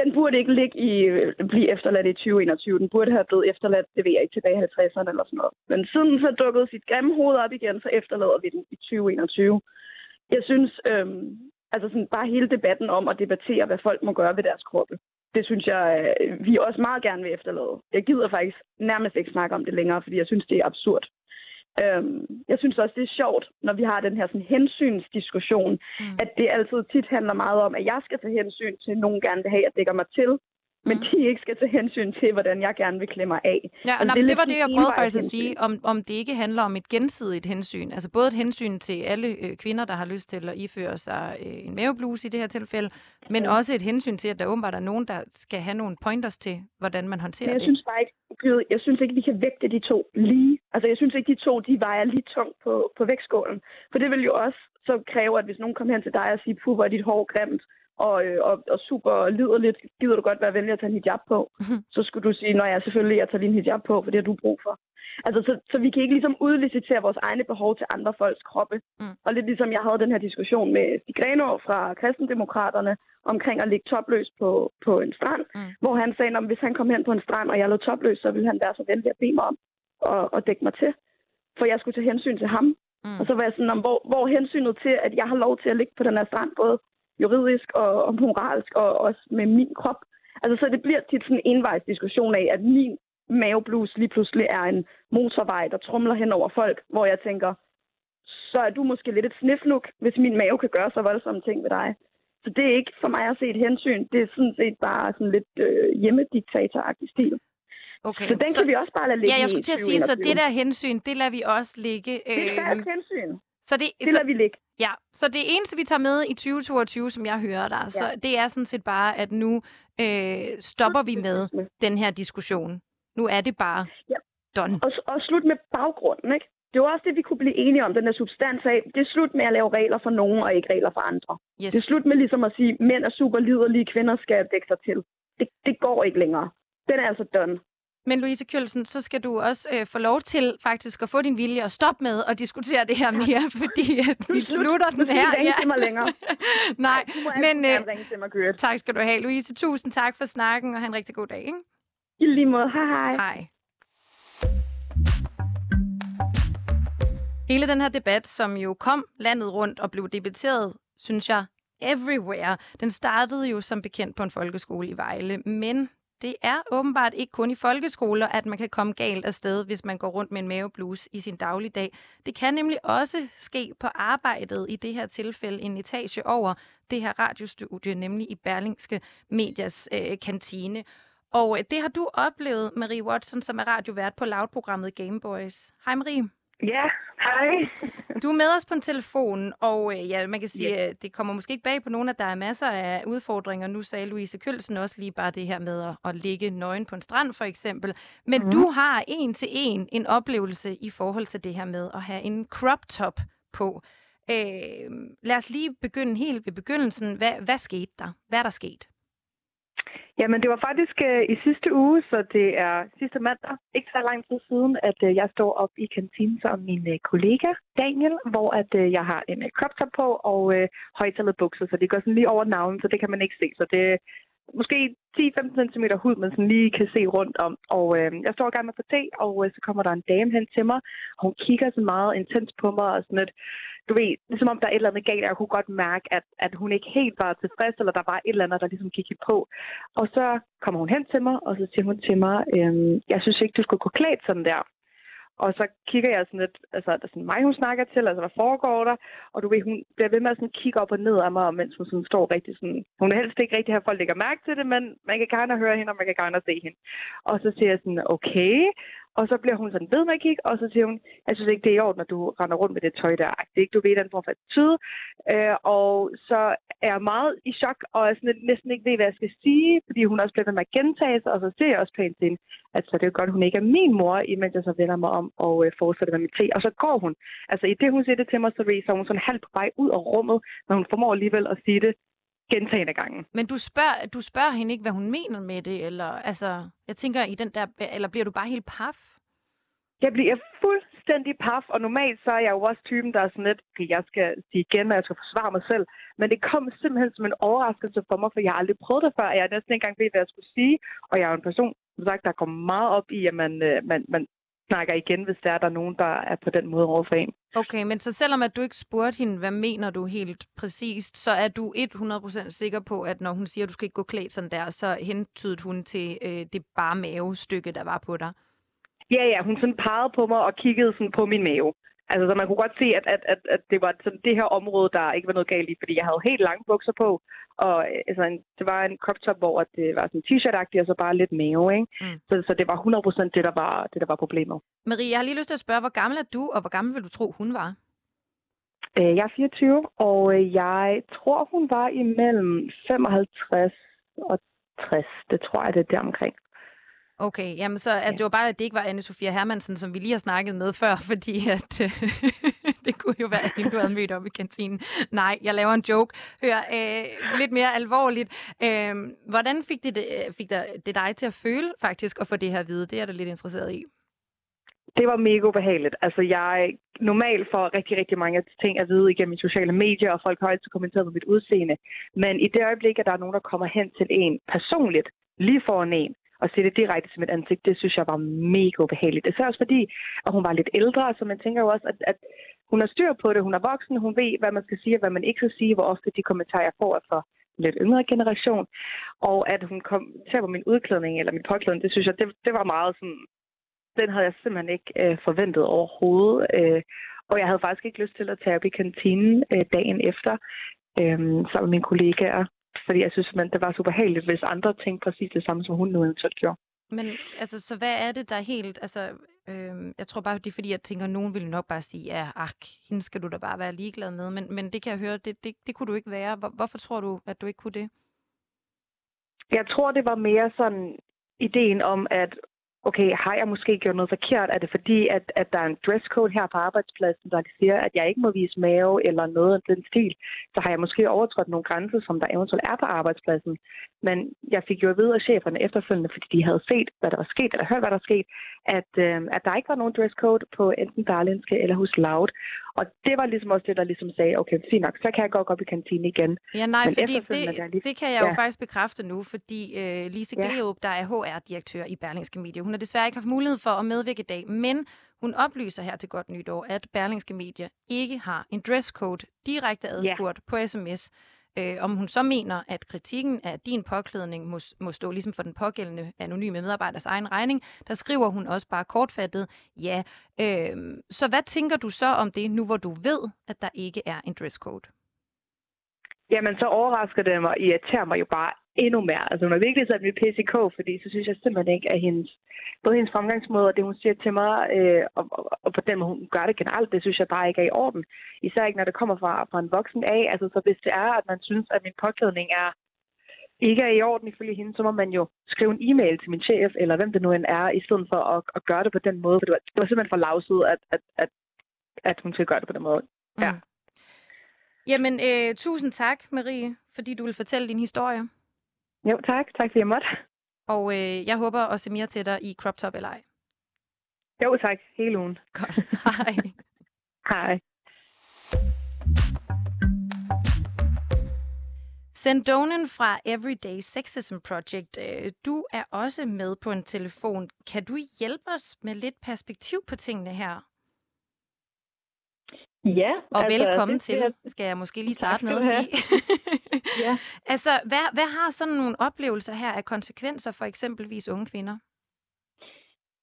den burde ikke ligge i, øh, blive efterladt i 2021. Den burde have blevet efterladt, det ved jeg ikke, tilbage i 50'erne eller sådan noget. Men siden så dukkede sit grimme hoved op igen, så efterlader vi den i 2021. Jeg synes, øh, altså sådan, bare hele debatten om at debattere, hvad folk må gøre ved deres kroppe, det synes jeg, øh, vi også meget gerne vil efterlade. Jeg gider faktisk nærmest ikke snakke om det længere, fordi jeg synes, det er absurd. Øhm, jeg synes også, det er sjovt, når vi har den her sådan, hensynsdiskussion, mm. at det altid tit handler meget om, at jeg skal tage hensyn til, at nogen gerne vil have, at dækker mig til, men mm. de ikke skal tage hensyn til, hvordan jeg gerne vil klemme mig af. Ja, altså, det, det var det, jeg prøvede faktisk at sige, om, om det ikke handler om et gensidigt hensyn. Altså både et hensyn til alle øh, kvinder, der har lyst til at iføre sig øh, en mavebluse i det her tilfælde, men ja. også et hensyn til, at der åbenbart er nogen, der skal have nogle pointers til, hvordan man håndterer men jeg det. Synes bare ikke, jeg synes ikke, vi kan vægte de to lige. Altså jeg synes ikke, de to de vejer lige tungt på, på vægtskålen. For det vil jo også så kræve, at hvis nogen kommer hen til dig og siger, puh, hvor er dit hår grimt, og, øh, og, og super liderligt, gider du godt være venlig at tage en hijab på, så skulle du sige, når jeg selvfølgelig, jeg tager din hijab på, for det har du brug for. Altså, så, så vi kan ikke ligesom udlicitere vores egne behov til andre folks kroppe. Mm. Og lidt ligesom jeg havde den her diskussion med Stig Grenå fra Kristendemokraterne omkring at ligge topløs på, på en strand, mm. hvor han sagde, at hvis han kom hen på en strand, og jeg lå topløs, så ville han være så venlig at bede mig om at, at dække mig til. For jeg skulle tage hensyn til ham. Mm. Og så var jeg sådan, om, hvor, hvor hensynet til, at jeg har lov til at ligge på den her strand, både juridisk og, og moralsk, og også med min krop. Altså, så det bliver tit sådan en envejs diskussion af, at min maveblus lige pludselig er en motorvej, der trumler hen over folk, hvor jeg tænker, så er du måske lidt et snifluk, hvis min mave kan gøre så voldsomme ting ved dig. Så det er ikke for mig at se et hensyn. Det er sådan set bare sådan lidt øh, hjemmediktatoragtig stil. Okay. Så den så, kan vi også bare lade ligge Ja, jeg skulle til at sige, så det der hensyn, det lader vi også ligge. Øh, det er et hensyn. Så det, det lader vi ligge. Ja, så det eneste, vi tager med i 2022, som jeg hører dig, ja. så det er sådan set bare, at nu øh, stopper vi med den her diskussion. Nu er det bare ja. done. Og, og slut med baggrunden, ikke? Det var også det, vi kunne blive enige om, den der substans af. Det er slut med at lave regler for nogen, og ikke regler for andre. Yes. Det er slut med ligesom at sige, mænd er super liderlige, kvinder skal dække sig til. Det, det går ikke længere. Den er altså done. Men Louise Kjølsen, så skal du også øh, få lov til faktisk at få din vilje og stoppe med at diskutere det her mere, fordi at vi slutter den her. Du ja. mig længere. Nej, Nej men øh, mig, tak skal du have. Louise, tusind tak for snakken, og have en rigtig god dag. Ikke? I lige måde. Hej hej. Hej. Hele den her debat, som jo kom landet rundt og blev debatteret, synes jeg, everywhere. Den startede jo som bekendt på en folkeskole i Vejle, men det er åbenbart ikke kun i folkeskoler, at man kan komme galt afsted, hvis man går rundt med en mavebluse i sin dagligdag. Det kan nemlig også ske på arbejdet, i det her tilfælde en etage over det her radiostudie, nemlig i Berlingske Medias øh, kantine. Og øh, det har du oplevet, Marie Watson, som er radiovært på Loud-programmet Gameboys. Hej Marie. Ja, hej. Du er med os på en telefon, og øh, ja, man kan sige, at det kommer måske ikke bag på nogen, at der er masser af udfordringer. Nu sagde Louise Kølsen også lige bare det her med at, at ligge nøgen på en strand, for eksempel. Men mm. du har en til en en oplevelse i forhold til det her med at have en crop top på. Øh, lad os lige begynde helt ved begyndelsen. Hvad, hvad skete der? Hvad er der sket? Jamen, det var faktisk øh, i sidste uge, så det er sidste mandag, ikke så lang tid siden, at øh, jeg står op i kantinen sammen med min øh, kollega Daniel, hvor at øh, jeg har en øh, crop top på og øh, højtalet bukser, så det går sådan lige over navnet, så det kan man ikke se. Så det måske 10-15 cm hud, man sådan lige kan se rundt om. Og øh, jeg står i gang med at få te, og øh, så kommer der en dame hen til mig, og hun kigger så meget intens på mig og sådan et, du ved, ligesom om der er et eller andet galt, og jeg kunne godt mærke, at, at hun ikke helt var tilfreds, eller der var et eller andet, der ligesom kiggede på. Og så kommer hun hen til mig, og så siger hun til mig, øh, jeg synes ikke, du skulle gå klædt sådan der. Og så kigger jeg sådan lidt, altså er det sådan mig, hun snakker til, altså hvad foregår der? Og du ved, hun bliver ved med at sådan kigge op og ned af mig, mens hun sådan står rigtig sådan, hun er helst ikke rigtig have folk lægger mærke til det, men man kan gerne høre hende, og man kan gerne se hende. Og så siger jeg sådan, okay, og så bliver hun sådan ved med at kigge, og så siger hun, jeg synes ikke, det er i orden, når du render rundt med det tøj der. Det er ikke, du ved, den form for tid. Øh, og så er jeg meget i chok, og er sådan lidt, næsten ikke ved, hvad jeg skal sige, fordi hun også bliver ved med at gentage sig, og så ser jeg også pænt til hende, at så det er godt, hun ikke er min mor, imens jeg så vender mig om og øh, fortsætter med mit te. Og så går hun. Altså i det, hun siger det til mig, så er hun sådan halvt på vej ud af rummet, når hun formår alligevel at sige det gentagende gange. Men du spørger, du spørger hende ikke, hvad hun mener med det, eller altså, jeg tænker i den der, eller bliver du bare helt paf? Jeg bliver fuldstændig paf, og normalt så er jeg jo også typen, der er sådan lidt, okay, jeg skal sige igen, og jeg skal forsvare mig selv. Men det kom simpelthen som en overraskelse for mig, for jeg har aldrig prøvet det før, og jeg er næsten ikke engang ved, hvad jeg skulle sige. Og jeg er jo en person, som sagt, der går meget op i, at man, øh, man, man snakker igen, hvis der er der nogen, der er på den måde overfor en. Okay, men så selvom at du ikke spurgte hende, hvad mener du helt præcist, så er du 100% sikker på, at når hun siger, at du skal ikke gå klædt sådan der, så hentydede hun til øh, det bare mavestykke, der var på dig? Ja, ja, hun sådan pegede på mig og kiggede sådan på min mave. Altså, så man kunne godt se, at, at, at, at det var sådan det her område, der ikke var noget galt i, fordi jeg havde helt lange bukser på, og altså, en, det var en crop top, hvor det var sådan t-shirt-agtigt, og så bare lidt mave, ikke? Mm. Så, så det var 100% det der var, det, der var problemet. Marie, jeg har lige lyst til at spørge, hvor gammel er du, og hvor gammel vil du tro, hun var? Øh, jeg er 24, og øh, jeg tror, hun var imellem 55 og 60. Det tror jeg, det er deromkring. Okay, jamen så at det var bare, at det ikke var anne Sofia Hermansen, som vi lige har snakket med før, fordi at, det kunne jo være hende, du havde mødt op i kantinen. Nej, jeg laver en joke. Hør, øh, lidt mere alvorligt. Øh, hvordan fik det, fik det dig til at føle faktisk at få det her at vide? Det er jeg da lidt interesseret i. Det var mega ubehageligt. Altså, jeg normalt får rigtig, rigtig mange ting at vide igennem sociale medier, og folk har altid kommenteret på mit udseende. Men i det øjeblik, at der er nogen, der kommer hen til en personligt, lige foran en, og se det direkte til mit ansigt, det synes jeg var mega ubehageligt. Det er også fordi, at hun var lidt ældre, så man tænker jo også, at, at hun har styr på det, hun er voksen, hun ved, hvad man skal sige og hvad man ikke skal sige, hvor ofte de kommentarer, jeg får, er for lidt yngre generation. Og at hun kom til på min udklædning eller min påklædning, det synes jeg, det, det var meget sådan, den havde jeg simpelthen ikke øh, forventet overhovedet. Øh, og jeg havde faktisk ikke lyst til at tage op i kantinen øh, dagen efter, øh, sammen med mine kollegaer. Fordi jeg synes, man, det var super behageligt, hvis andre tænkte præcis det samme, som hun nu eventuelt gjorde. Men altså, så hvad er det, der er helt... Altså, øh, jeg tror bare, det er fordi, jeg tænker, at nogen ville nok bare sige, ja, ak, hende skal du da bare være ligeglad med. Men, men det kan jeg høre, det, det, det kunne du ikke være. Hvor, hvorfor tror du, at du ikke kunne det? Jeg tror, det var mere sådan ideen om, at okay, har jeg måske gjort noget forkert? Er det fordi, at, at der er en dresscode her på arbejdspladsen, der siger, at jeg ikke må vise mave eller noget af den stil? Så har jeg måske overtrådt nogle grænser, som der eventuelt er på arbejdspladsen. Men jeg fik jo at vide af cheferne efterfølgende, fordi de havde set, hvad der var sket, eller hørt, hvad der var sket, at, øh, at der ikke var nogen dresscode på enten Darlinske eller hos Loud. Og det var ligesom også det, der ligesom sagde, okay, fint nok, så kan jeg godt gå op i kantinen igen. Ja, nej, Men fordi det, lige... det kan jeg jo ja. faktisk bekræfte nu, fordi øh, Lise Gleup, ja. der er HR-direktør i Berlingske Media, hun har desværre ikke haft mulighed for at medvirke i dag, men hun oplyser her til godt nytår, at Berlingske Media ikke har en dresscode direkte adspurgt ja. på sms. Øh, om hun så mener, at kritikken af din påklædning må, må stå ligesom for den pågældende anonyme medarbejders egen regning, der skriver hun også bare kortfattet, ja. Øh, så hvad tænker du så om det, nu hvor du ved, at der ikke er en dresscode? Jamen, så overrasker det mig, irriterer mig jo bare endnu mere. Altså, hun har virkelig sat mit PCK, fordi så synes jeg simpelthen ikke, at hendes, både hendes fremgangsmåde og det, hun siger til mig, øh, og, og, og, på den måde, hun gør det generelt, det synes jeg bare ikke er i orden. Især ikke, når det kommer fra, fra en voksen af. Altså, så hvis det er, at man synes, at min påklædning er ikke er i orden ifølge hende, så må man jo skrive en e-mail til min chef, eller hvem det nu end er, i stedet for at, at gøre det på den måde. For det var, det var simpelthen for lavset, at, at, at, at hun skal gøre det på den måde. Ja. Mm. Jamen, øh, tusind tak, Marie, fordi du vil fortælle din historie. Jo, tak. Tak fordi jeg måtte. Og øh, jeg håber at se mere til dig i crop top eller ej. Jo, tak. Hele ugen. Godt. Hej. Hej. Sendonen fra Everyday Sexism Project, øh, du er også med på en telefon. Kan du hjælpe os med lidt perspektiv på tingene her? Ja. Og altså, velkommen det, til, skal jeg måske lige starte med at sige. ja. Altså, hvad, hvad har sådan nogle oplevelser her af konsekvenser for eksempelvis unge kvinder?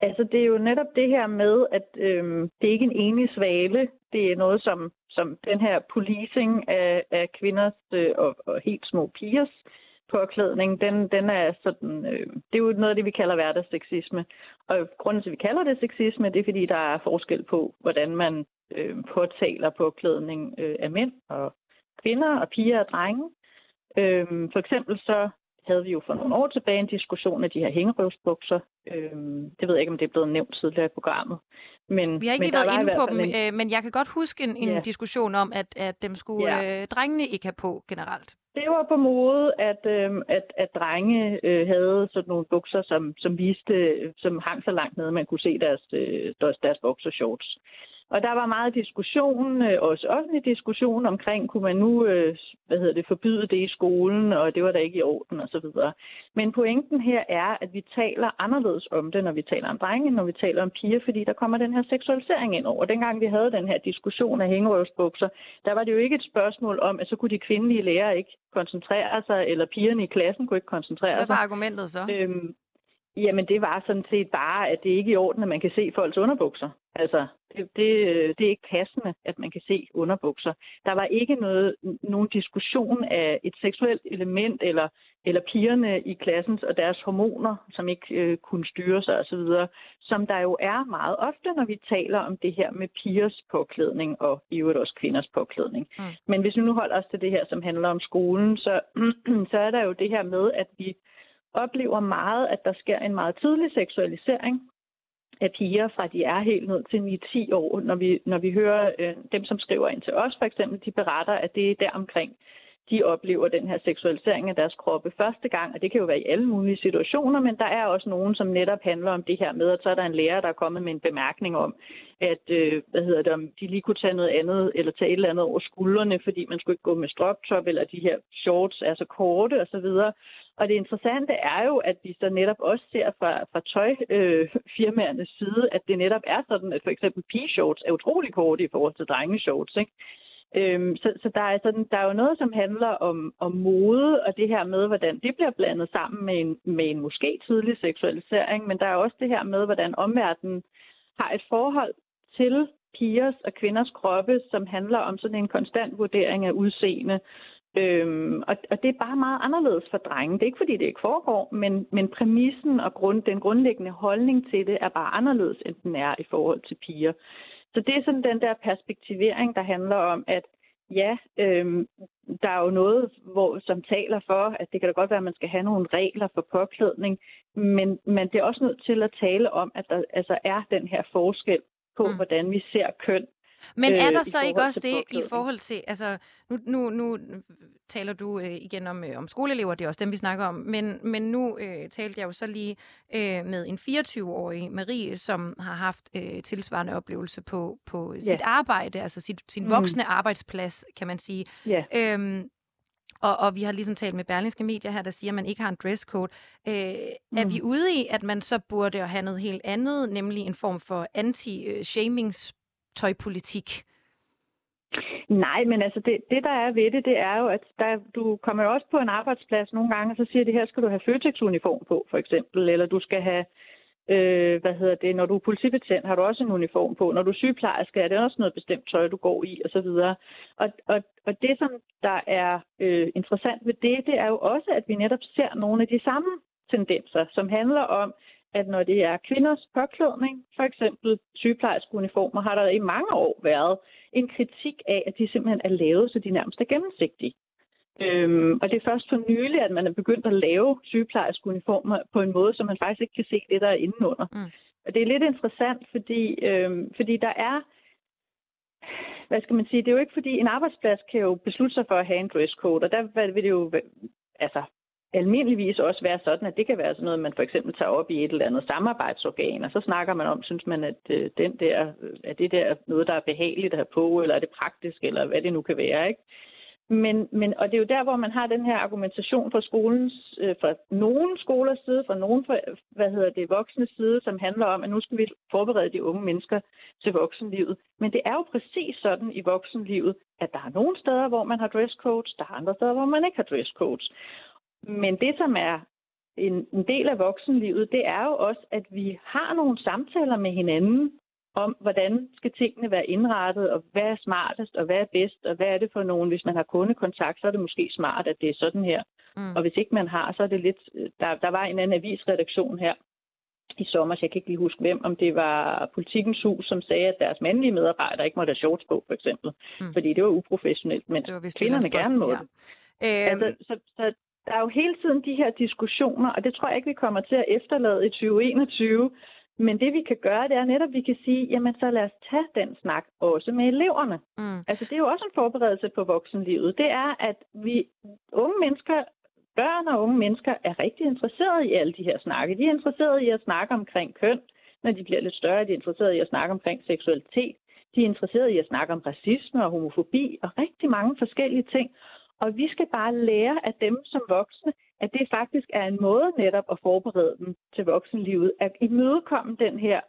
Altså, det er jo netop det her med, at øhm, det er ikke en enig svale. Det er noget, som, som den her policing af, af kvinders øh, og, og helt små pigers påklædning, den, den er sådan, øh, det er jo noget af det, vi kalder hverdagsseksisme. Og grunden til, at vi kalder det sexisme, det er, fordi der er forskel på, hvordan man øh, påtaler påklædning øh, af mænd og kvinder og piger og drenge. Øh, for eksempel så havde vi jo for nogle år tilbage en diskussion af de her hængerøvsbukser. Øhm, det ved jeg ikke, om det er blevet nævnt tidligere i programmet. Men, vi har ikke lige været inde på dem, en... øh, men jeg kan godt huske en, en ja. diskussion om, at, at dem skulle ja. øh, drengene ikke have på generelt. Det var på mode, at, øh, at, at drenge øh, havde sådan nogle bukser, som, som viste, øh, som hang så langt nede, man kunne se deres, øh, deres, deres boxershorts. Og der var meget diskussion, øh, også offentlig diskussion omkring, kunne man nu øh, hvad hedder det, forbyde det i skolen, og det var da ikke i orden osv. Men pointen her er, at vi taler anderledes om det, når vi taler om drenge, når vi taler om piger, fordi der kommer den her seksualisering ind over. Dengang vi havde den her diskussion af hængerøvsbukser, der var det jo ikke et spørgsmål om, at så kunne de kvindelige lærere ikke koncentrere sig, eller pigerne i klassen kunne ikke koncentrere sig. Hvad var argumentet så? Øhm, Jamen, det var sådan set bare, at det ikke er i orden, at man kan se folks underbukser. Altså, det, det, det er ikke passende, at man kan se underbukser. Der var ikke noget, nogen diskussion af et seksuelt element, eller, eller pigerne i klassen og deres hormoner, som ikke øh, kunne styre sig osv., som der jo er meget ofte, når vi taler om det her med pigers påklædning og i øvrigt også kvinders påklædning. Mm. Men hvis vi nu holder os til det her, som handler om skolen, så, så er der jo det her med, at vi oplever meget, at der sker en meget tidlig seksualisering af piger, fra de er helt ned til 9-10 år. Når vi, når vi hører øh, dem, som skriver ind til os, for eksempel, de beretter, at det er der omkring, de oplever den her seksualisering af deres kroppe første gang, og det kan jo være i alle mulige situationer, men der er også nogen, som netop handler om det her med, at så er der en lærer, der er kommet med en bemærkning om, at øh, hvad hedder det, om de lige kunne tage noget andet, eller tage et eller andet over skuldrene, fordi man skulle ikke gå med stroptop, eller de her shorts er så korte osv. Og det interessante er jo, at vi så netop også ser fra, fra tøjfirmaernes øh, side, at det netop er sådan, at for eksempel pigeshorts er utrolig korte i forhold til drengeshorts. Ikke? Øhm, så så der, er sådan, der er jo noget, som handler om, om mode, og det her med, hvordan det bliver blandet sammen med en, med en måske tidlig seksualisering, men der er også det her med, hvordan omverdenen har et forhold til pigers og kvinders kroppe, som handler om sådan en konstant vurdering af udseende, Øhm, og, og det er bare meget anderledes for drenge. Det er ikke fordi, det ikke foregår, men, men præmissen og grund, den grundlæggende holdning til det er bare anderledes, end den er i forhold til piger. Så det er sådan den der perspektivering, der handler om, at ja, øhm, der er jo noget, hvor, som taler for, at det kan da godt være, at man skal have nogle regler for påklædning, men, men det er også nødt til at tale om, at der altså er den her forskel på, mm. hvordan vi ser køn men er der øh, så ikke også det i forhold til, altså nu, nu, nu taler du øh, igen om, øh, om skoleelever, det er også dem, vi snakker om, men, men nu øh, talte jeg jo så lige øh, med en 24-årig Marie, som har haft øh, tilsvarende oplevelse på, på yeah. sit arbejde, altså sit, sin mm. voksne arbejdsplads, kan man sige. Yeah. Øhm, og, og vi har ligesom talt med Berlingske Medier her, der siger, at man ikke har en dresscode. Øh, mm. Er vi ude i, at man så burde have noget helt andet, nemlig en form for anti-shamings tøjpolitik? Nej, men altså det, det, der er ved det, det er jo, at der, du kommer jo også på en arbejdsplads nogle gange, og så siger det her, skal du have Føtex-uniform på, for eksempel, eller du skal have, øh, hvad hedder det, når du er politibetjent, har du også en uniform på, når du er sygeplejerske, er det også noget bestemt tøj, du går i, osv. Og, og, og det, som der er øh, interessant ved det, det er jo også, at vi netop ser nogle af de samme tendenser, som handler om, at når det er kvinders påklædning, for eksempel sygeplejerske uniformer, har der i mange år været en kritik af, at de simpelthen er lavet, så de nærmest er gennemsigtige. Øhm, og det er først for nylig, at man er begyndt at lave sygeplejerske uniformer på en måde, så man faktisk ikke kan se det, der er indenunder. Mm. Og det er lidt interessant, fordi, øhm, fordi der er hvad skal man sige, det er jo ikke fordi, en arbejdsplads kan jo beslutte sig for at have en dresscode, og der vil det jo, altså almindeligvis også være sådan, at det kan være sådan noget, man for eksempel tager op i et eller andet samarbejdsorgan, og så snakker man om, synes man, at øh, den der, er det der noget, der er behageligt at have på, eller er det praktisk, eller hvad det nu kan være, ikke? Men, men, og det er jo der, hvor man har den her argumentation fra skolens, øh, fra nogen skolers side, fra nogen for, hvad hedder det, voksne side, som handler om, at nu skal vi forberede de unge mennesker til voksenlivet. Men det er jo præcis sådan i voksenlivet, at der er nogle steder, hvor man har dresscodes, der er andre steder, hvor man ikke har dresscodes. Men det, som er en, en del af voksenlivet, det er jo også, at vi har nogle samtaler med hinanden om, hvordan skal tingene være indrettet, og hvad er smartest, og hvad er bedst, og hvad er det for nogen. Hvis man har kundekontakt, så er det måske smart, at det er sådan her. Mm. Og hvis ikke man har, så er det lidt... Der, der var en anden avisredaktion her i sommer, så jeg kan ikke lige huske hvem, om det var Politikens Hus, som sagde, at deres mandlige medarbejdere ikke måtte have shorts på, for eksempel. Mm. Fordi det var uprofessionelt, men det var kvinderne gerne måtte. Ja. Øhm... Altså, så, så der er jo hele tiden de her diskussioner, og det tror jeg ikke, vi kommer til at efterlade i 2021. Men det vi kan gøre, det er netop, at vi kan sige, jamen så lad os tage den snak også med eleverne. Mm. Altså det er jo også en forberedelse på voksenlivet. Det er, at vi unge mennesker, børn og unge mennesker, er rigtig interesserede i alle de her snakke. De er interesserede i at snakke omkring køn, når de bliver lidt større. De er interesserede i at snakke omkring seksualitet. De er interesserede i at snakke om racisme og homofobi og rigtig mange forskellige ting. Og vi skal bare lære af dem som voksne, at det faktisk er en måde netop at forberede dem til voksenlivet, at imødekomme den her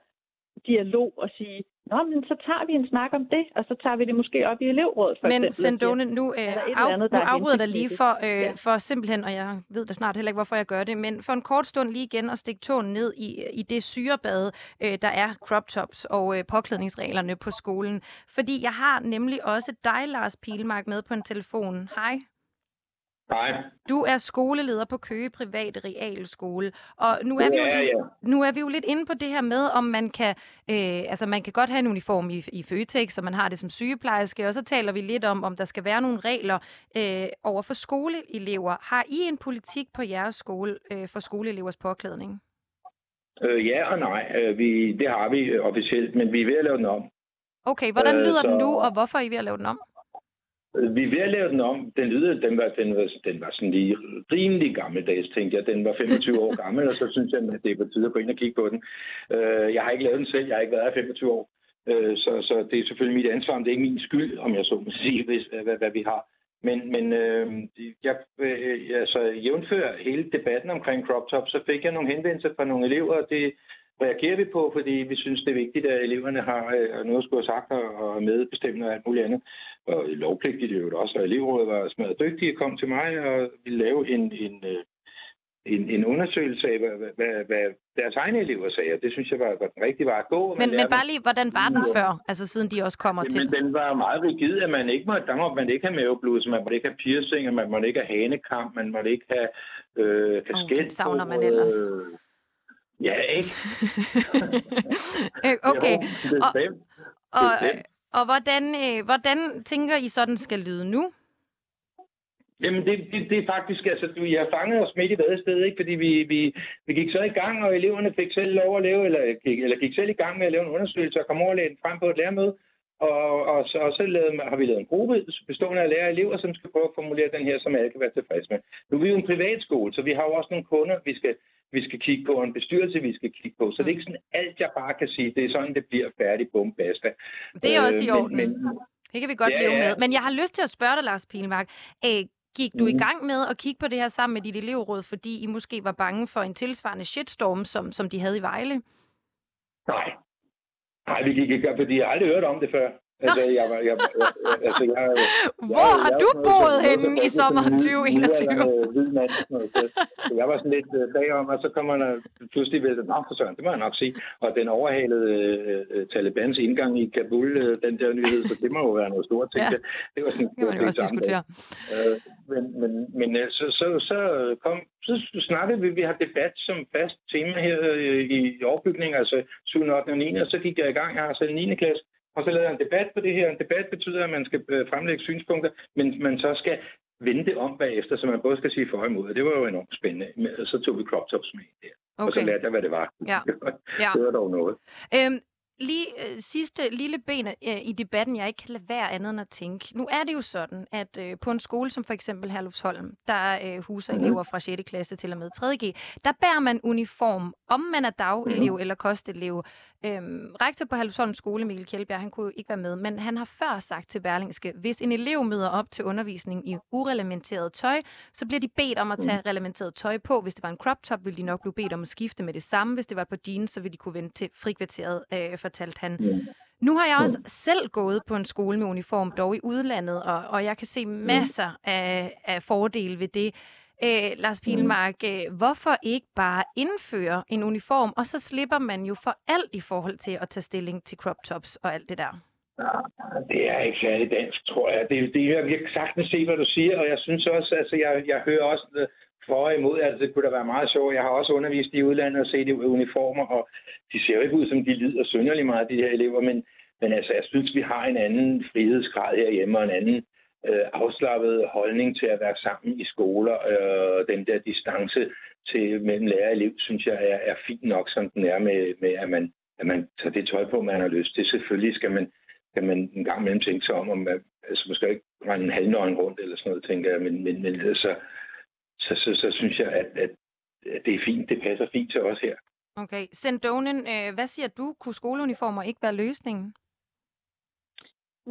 dialog og sige, Nå, men så tager vi en snak om det, og så tager vi det måske op i elevrådet. For men eksempel, Sendone, nu, øh, af, andet, nu afbryder dig lige for, øh, ja. for simpelthen, og jeg ved da snart heller ikke, hvorfor jeg gør det, men for en kort stund lige igen at stikke tåen ned i, i det syrebade, øh, der er crop tops og øh, påklædningsreglerne på skolen. Fordi jeg har nemlig også dig, Lars Pilmark, med på en telefon. Hej. Nej. Du er skoleleder på Køge Privat Realskole, og nu er, vi jo, ja, ja. nu er vi jo lidt inde på det her med, om man kan, øh, altså man kan godt have en uniform i, i Føtex, så man har det som sygeplejerske, og så taler vi lidt om, om der skal være nogle regler øh, over for skoleelever. Har I en politik på jeres skole øh, for skoleelevers påklædning? Øh, ja og nej. Øh, vi, det har vi officielt, men vi er ved at lave den om. Okay, hvordan lyder øh, så... den nu, og hvorfor er I ved at lave den om? Øh, vi er ved at lave den om. Den lyder, den var, den var, den var sådan lige rimelig gammeldags, tænkte jeg. Den var 25 år gammel, og så synes jeg, at det er på tide at gå ind og kigge på den. Øh, jeg har ikke lavet den selv. Jeg har ikke været her 25 år. Øh, så, så det er selvfølgelig mit ansvar, men det er ikke min skyld, om jeg så må sige, hvis, hvad, hvad vi har. Men, men øh, jeg, øh, altså, jævnfør hele debatten omkring crop top, så fik jeg nogle henvendelser fra nogle elever, og det reagerer vi på, fordi vi synes, det er vigtigt, at eleverne har øh, noget at skulle have sagt og medbestemmende og alt muligt andet. Og lovpligtigt er jo også, at elevrådet var smadret dygtige, kom til mig og ville lave en, en, øh, en, en undersøgelse af, hvad, hvad, hvad deres egne elever sagde, og det synes jeg var, var den rigtige vej at gå. Men, men bare lige, hvordan var den før, altså siden de også kommer Jamen, til Men den var meget rigid, at man ikke må, der må man ikke have mavebluse, man må ikke have piercing, man må ikke have hanekamp, man må ikke have øh, kasket. Oh, det savner man ellers. Øh, Ja, ikke? Øh, okay. Jo, og, og, og hvordan, øh, hvordan tænker I så, den skal lyde nu? Jamen, det, det, det er faktisk, altså, du, jeg fangede os midt i vadestedet, ikke? Fordi vi, vi, vi gik så i gang, og eleverne fik selv lov at lave, eller gik, eller gik selv i gang med at lave en undersøgelse og komme over og frem på et lærermøde. Og, og, så, og så lavede, har vi lavet en gruppe bestående af lærere og elever, som skal prøve at formulere den her, som alle kan være tilfredse med. Nu er vi jo en privatskole, så vi har jo også nogle kunder, vi skal, vi skal kigge på, en bestyrelse, vi skal kigge på. Så det er ikke sådan alt, jeg bare kan sige, det er sådan, det bliver færdigt, bum, basta. Det er også i øh, orden. Men, men, det kan vi godt ja, leve med. Men jeg har lyst til at spørge dig, Lars Pilmark. Æh, Gik du mm. i gang med at kigge på det her sammen med dit elevråd, fordi I måske var bange for en tilsvarende shitstorm, som, som de havde i Vejle? Nej. Nej, vi gik ikke, fordi jeg aldrig hørt om det før. Altså, jeg, jeg, jeg, altså, jeg, Hvor jeg, har du boet henne i sommer 2021? Så jeg var sådan lidt uh, bagom, og så kommer der pludselig ved, Nå, for søren, det må jeg nok sige. Og den overhalede uh, Talibans indgang i Kabul, den der nyhed, så det må jo være noget stort, ting. Ja. Det var sådan, var det også diskutere. Uh, men men, men så, så, så, kom, så snakkede vi, vi har debat som fast tema her uh, i overbygning, altså 7. 8. og 9. Og så gik jeg i gang, jeg har selv 9. klasse, og så lavede jeg en debat på det her. En debat betyder, at man skal øh, fremlægge synspunkter, men man så skal vende det om bagefter, så man både skal sige for og imod. Det var jo enormt spændende. Så tog vi crop tops med der. Okay. Og så lærte jeg, hvad det var. Ja. ja. det var dog noget. Øhm, Lige øh, sidste lille ben øh, i debatten, jeg ikke kan lade være andet end at tænke. Nu er det jo sådan, at øh, på en skole som for eksempel Herlufsholm, der øh, huser mm. elever fra 6. klasse til og med 3.G, der bærer man uniform, om man er dagelev mm. eller kostelev. Øhm, rektor på Herlufsholm skole, Mikkel Kjeldbjerg, han kunne jo ikke være med, men han har før sagt til Berlingske, hvis en elev møder op til undervisning i urelementeret tøj, så bliver de bedt om at tage mm. reglementeret tøj på. Hvis det var en crop top, ville de nok blive bedt om at skifte med det samme. Hvis det var på jeans, så ville de kunne vende til frikvarteret øh, for fortalte han. Ja. Nu har jeg også selv gået på en skole med uniform, dog i udlandet, og, og jeg kan se masser af, af fordele ved det. Øh, Lars Pilmark, mm. hvorfor ikke bare indføre en uniform, og så slipper man jo for alt i forhold til at tage stilling til crop tops og alt det der? Det er ikke særlig dansk, tror jeg. Det, det, jeg kan sagtens se, hvad du siger, og jeg synes også, altså jeg, jeg hører også for og imod, altså det kunne da være meget sjovt. Jeg har også undervist i udlandet og set i uniformer, og de ser jo ikke ud som, de lider synderligt meget, de her elever, men, men altså, jeg synes, vi har en anden frihedsgrad herhjemme, og en anden øh, afslappet holdning til at være sammen i skoler. Øh, den der distance til mellem lærer og elev, synes jeg er, er fint nok, som den er med, med at, man, at man tager det tøj på, man har lyst til. Selvfølgelig skal man, kan man en gang imellem tænke sig om, om man altså, måske ikke rende en halvnøgen rundt eller sådan noget, tænker jeg, men, men, men altså, så, så, så synes jeg, at, at, at det er fint. Det passer fint til os her. Okay. Sendonen, øh, hvad siger du? Kunne skoleuniformer ikke være løsningen?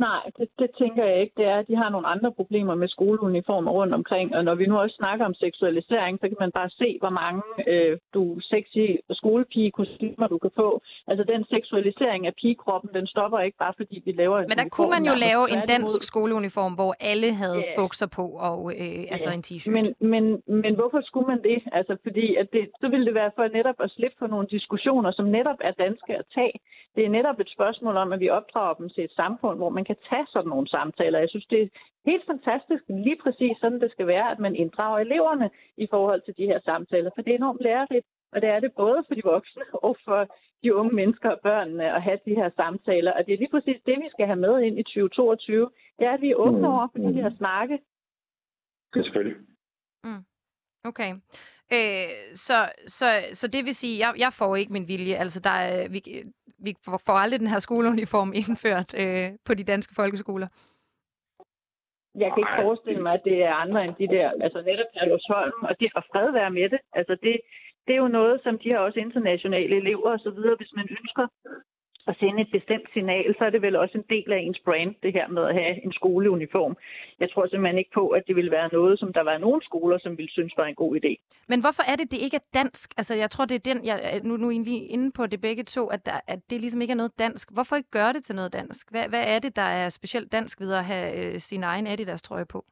Nej, det, det tænker jeg ikke. Det er, at de har nogle andre problemer med skoleuniformer rundt omkring. Og når vi nu også snakker om seksualisering, så kan man bare se, hvor mange øh, du sexy skolepige-kostymer du kan få. Altså den seksualisering af pigekroppen, den stopper ikke bare fordi vi laver en Men der kunne man jo lave en dansk skoleuniform, hvor alle havde yeah. bukser på og øh, yeah. altså en t-shirt. Men, men, men hvorfor skulle man det? Altså fordi at det, så ville det være for netop at slippe for nogle diskussioner, som netop er danske at tage. Det er netop et spørgsmål om, at vi opdrager dem til et samfund, hvor man kan tage sådan nogle samtaler. Jeg synes, det er helt fantastisk, lige præcis sådan det skal være, at man inddrager eleverne i forhold til de her samtaler, for det er enormt lærerigt, og det er det både for de voksne og for de unge mennesker og børnene at have de her samtaler. Og det er lige præcis det, vi skal have med ind i 2022. Det er, at vi er åbne mm. over for de her snakke. Selvfølgelig. Mm. Okay. Øh, så, så, så det vil sige, jeg, jeg får ikke min vilje. Altså, der er, vi, vi får aldrig den her skoleuniform indført øh, på de danske folkeskoler. Jeg kan ikke forestille mig, at det er andre end de der, altså netop Herlufsholm, og det har fred være med det. Altså det, det er jo noget, som de har også internationale elever og så videre, hvis man ønsker at sende et bestemt signal, så er det vel også en del af ens brand, det her med at have en skoleuniform. Jeg tror simpelthen ikke på, at det vil være noget, som der var nogle skoler, som ville synes var en god idé. Men hvorfor er det, det ikke er dansk? Altså, jeg tror, det er den, jeg nu, nu er egentlig inde på det begge to, at, der, at det ligesom ikke er noget dansk. Hvorfor ikke gøre det til noget dansk? Hvad, hvad er det, der er specielt dansk ved at have øh, sin egen Adidas trøje på?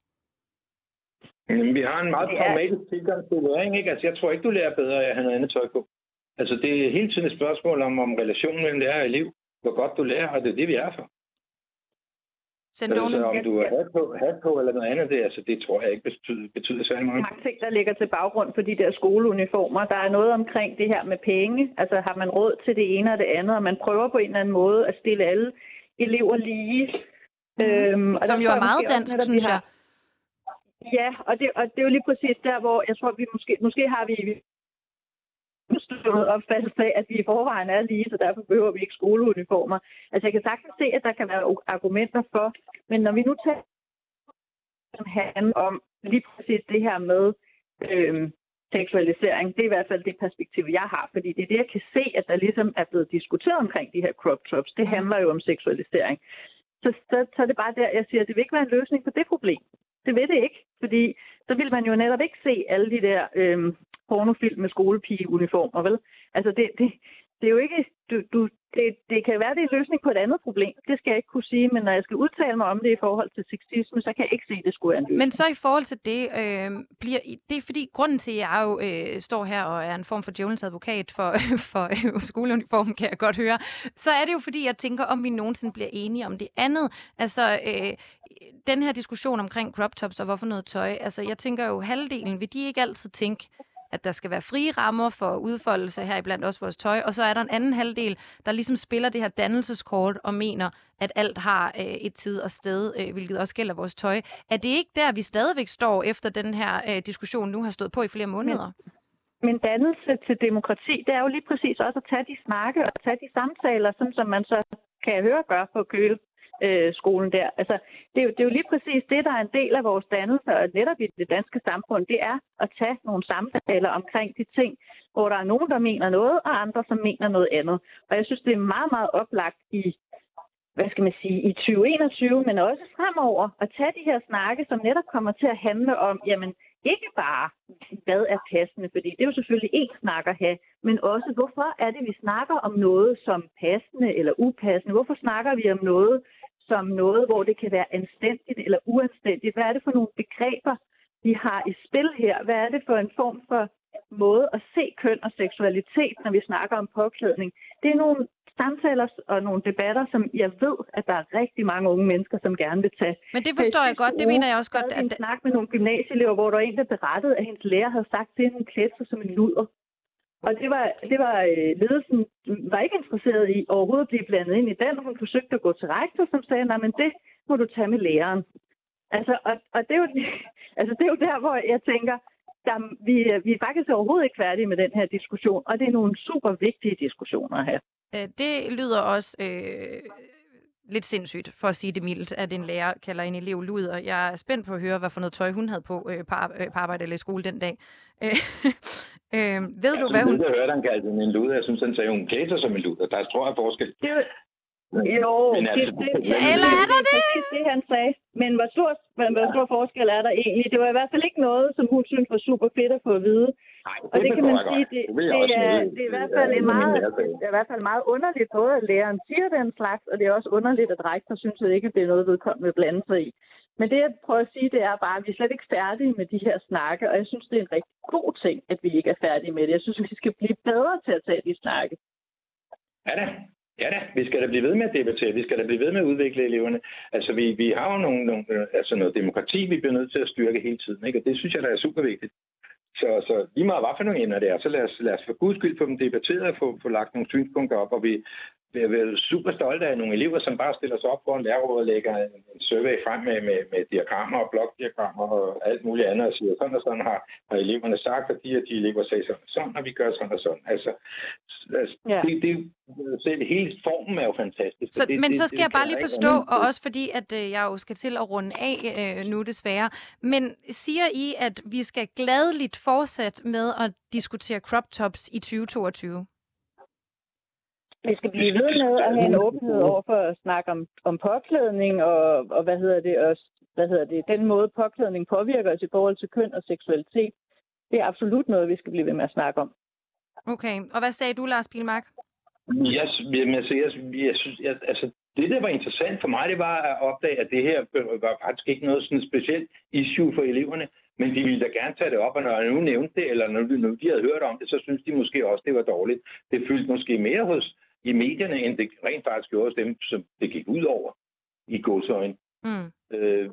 Vi har en meget pragmatisk tilgang til læring, ikke? Altså, jeg tror ikke, du lærer bedre af at have noget andet tøj på. Altså, det er hele tiden et spørgsmål om, om relationen mellem lærer og elev. Hvor godt du lærer, og det er det, vi er for. Altså, om du er hat på, hat på eller noget andet, det, altså, det tror jeg ikke betyder, betyder særlig meget. Mange ting, der ligger til baggrund for de der skoleuniformer. Der er noget omkring det her med penge. Altså har man råd til det ene og det andet, og man prøver på en eller anden måde at stille alle elever lige. Mm. Øhm, og Som jo er meget dansk, også, synes jeg. Ja, og det, og det er jo lige præcis der, hvor jeg tror, vi måske, måske har vi udstøvet opfattelse af, at vi i forvejen er lige, så derfor behøver vi ikke skoleuniformer. Altså jeg kan sagtens se, at der kan være argumenter for, men når vi nu tager handler om lige præcis det her med øhm, seksualisering, det er i hvert fald det perspektiv, jeg har, fordi det er det, jeg kan se, at der ligesom er blevet diskuteret omkring de her crop tops. Det handler jo om seksualisering. Så, så, så er det bare der, jeg siger, at det vil ikke være en løsning på det problem. Det vil det ikke, fordi så vil man jo netop ikke se alle de der øhm, pornofilm med skolepigeuniformer, vel? Altså, det, det, det er jo ikke... Du, du, det, det kan være, det er en løsning på et andet problem. Det skal jeg ikke kunne sige, men når jeg skal udtale mig om det i forhold til sexisme, så kan jeg ikke se, at det skulle være en løsning. Men så i forhold til det, øh, bliver, det er fordi, grunden til, at jeg jo øh, står her og er en form for djævelens advokat for, for øh, skoleuniformen, kan jeg godt høre, så er det jo fordi, jeg tænker, om vi nogensinde bliver enige om det andet. Altså, øh, den her diskussion omkring crop tops og hvorfor noget tøj, altså jeg tænker jo, halvdelen, vil de ikke altid tænke, at der skal være frie rammer for udfoldelse her iblandt også vores tøj, og så er der en anden halvdel, der ligesom spiller det her dannelseskort og mener, at alt har øh, et tid og sted, øh, hvilket også gælder vores tøj. Er det ikke der, vi stadigvæk står efter den her øh, diskussion nu har stået på i flere måneder? Men, men dannelse til demokrati, det er jo lige præcis også at tage de snakke og tage de samtaler, sådan som man så kan høre gøre på køle øh, skolen der. Altså, det, er jo, det er jo lige præcis det, der er en del af vores dannelse, og netop i det danske samfund, det er at tage nogle samtaler omkring de ting, hvor der er nogen, der mener noget, og andre, som mener noget andet. Og jeg synes, det er meget, meget oplagt i hvad skal man sige, i 2021, men også fremover, at tage de her snakke, som netop kommer til at handle om, jamen, ikke bare, hvad er passende, fordi det er jo selvfølgelig en snak at have, men også, hvorfor er det, vi snakker om noget som passende eller upassende? Hvorfor snakker vi om noget, som noget, hvor det kan være anstændigt eller uanstændigt. Hvad er det for nogle begreber, vi har i spil her? Hvad er det for en form for måde at se køn og seksualitet, når vi snakker om påklædning? Det er nogle samtaler og nogle debatter, som jeg ved, at der er rigtig mange unge mennesker, som gerne vil tage. Men det forstår jeg godt, det mener jeg også godt. At... en snak med nogle gymnasieelever, hvor der var en, der berettede, at hendes lærer havde sagt til hende, klædte sig som en luder. Og det var, det var øh, ledelsen var ikke interesseret i overhovedet at blive blandet ind i den. Hun forsøgte at gå til rektor, som sagde, nej, men det må du tage med læreren. Altså, og, og det, er jo, altså, det er jo der, hvor jeg tænker, der, vi, vi er faktisk overhovedet ikke færdige med den her diskussion, og det er nogle super vigtige diskussioner her. Øh, det lyder også øh, lidt sindssygt, for at sige det mildt, at en lærer kalder en elev luder. Jeg er spændt på at høre, hvad for noget tøj hun havde på øh, på, øh, på arbejde eller i skole den dag. Øh, øh, ved jeg du, hvad hun... Jeg hørte, han kaldte en luder. Jeg synes, han sagde, hun klædte sig som en luder. Der er stor forskel. Det, jo, Men det, altså, det, det- Eller er der det? Det, det, han sagde. Men hvor stor, men hvor stor forskel er der egentlig? Det var i hvert fald ikke noget, som hun synes var super fedt at få at vide. Nej, Og det kan man sige, det, det, er, det er i hvert fald en meget, det er i hvert fald meget underligt, både at læreren siger den slags, og det er også underligt, at rektor synes at ikke, at det er noget, vedkommende blande sig i. Men det, jeg prøver at sige, det er bare, at vi er slet ikke færdige med de her snakke, og jeg synes, det er en rigtig god ting, at vi ikke er færdige med det. Jeg synes, vi skal blive bedre til at tage de snakke. Ja da. Ja da, vi skal da blive ved med at debattere. Vi skal da blive ved med at udvikle eleverne. Altså, vi, vi har jo nogle, nogle, altså noget demokrati, vi bliver nødt til at styrke hele tiden. Ikke? Og det synes jeg, der er super vigtigt. Så, så lige meget hvad for nogle emner det er, så lad os, lad os for guds skyld få dem debatteret og få, få lagt nogle synspunkter op. Og vi er vel super stolte af nogle elever, som bare stiller sig op på en lærerråd og lægger en, en survey frem med, med, med diagrammer og blokdiagrammer og alt muligt andet og siger, sådan og sådan har, har eleverne sagt, at de og de elever sagde sådan og sådan, og vi gør sådan og sådan. Altså, altså Ja. det, det, selv hele formen er jo fantastisk. Så, det, men det, så skal det jeg bare lige forstå, nogen- og også fordi, at øh, jeg jo skal til at runde af øh, nu desværre. Men siger I, at vi skal gladeligt fortsætte med at diskutere crop tops i 2022? Vi skal blive ved med at have en åbenhed over for at snakke om, om påklædning og, og hvad hedder det også, hvad hedder det, den måde påklædning påvirker os i forhold til køn og seksualitet. Det er absolut noget, vi skal blive ved med at snakke om. Okay, og hvad sagde du, Lars Pilmark? Jeg, jamen, altså, jeg, jeg synes, jeg, altså, det, der var interessant for mig, det var at opdage, at det her var faktisk ikke noget sådan specielt issue for eleverne, men de ville da gerne tage det op, og når jeg nu nævnte det, eller når, når de havde hørt om det, så synes de måske også, det var dårligt. Det fyldte måske mere hos i medierne, end det rent faktisk gjorde hos dem, som det gik ud over i godsøjne. Mm. Øh,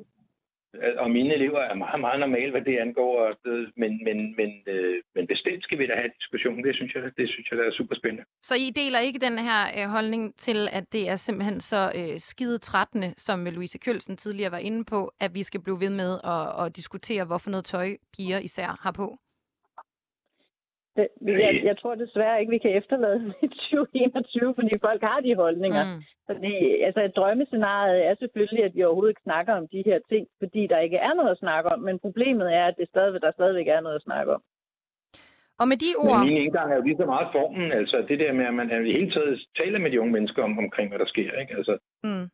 og mine elever er meget, meget normale, hvad det angår, og, øh, men, men, men, øh, men bestemt skal vi da have en diskussion. Det synes jeg, det synes jeg der er super spændende. Så I deler ikke den her øh, holdning til, at det er simpelthen så øh, skide trættende, som Louise Kølsen tidligere var inde på, at vi skal blive ved med at, at diskutere, hvorfor noget tøj piger især har på? Det, jeg, jeg tror desværre ikke, vi kan efterlade det i 2021, fordi folk har de holdninger. Mm. Fordi altså, et drømmescenarie er selvfølgelig, at vi overhovedet ikke snakker om de her ting, fordi der ikke er noget at snakke om. Men problemet er, at det stadigvæk, der stadigvæk er noget at snakke om. Og med de Men ord... min indgang er jo lige så meget formen, altså det der med, at man i hele taget taler med de unge mennesker om, omkring, hvad der sker. Ikke? Altså, Mm.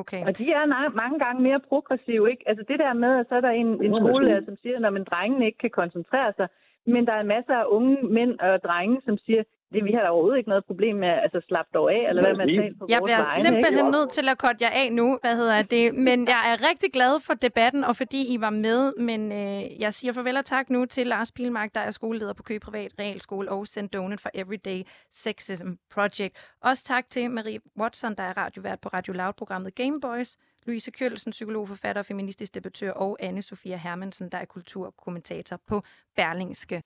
Okay. Og de er mange gange mere progressive, ikke? Altså det der med, at så er der en, en skolelærer, som siger, at drengene ikke kan koncentrere sig, men der er masser af unge mænd og drenge, som siger, det vi har da overhovedet ikke noget problem med at altså, slappe dog af, eller hvad man taler på Jeg vores bliver vegne. simpelthen ikke? nødt til at korte jer af nu, hvad hedder det. Men jeg er rigtig glad for debatten, og fordi I var med. Men øh, jeg siger farvel og tak nu til Lars Pilmark, der er skoleleder på Køge Privat Realskole og St. Donut for Everyday Sexism Project. Også tak til Marie Watson, der er radiovært på Radio Loud-programmet Gameboys. Louise Kjølsen, psykolog, forfatter og feministisk debattør, og anne Sofia Hermansen, der er kulturkommentator på Berlingske.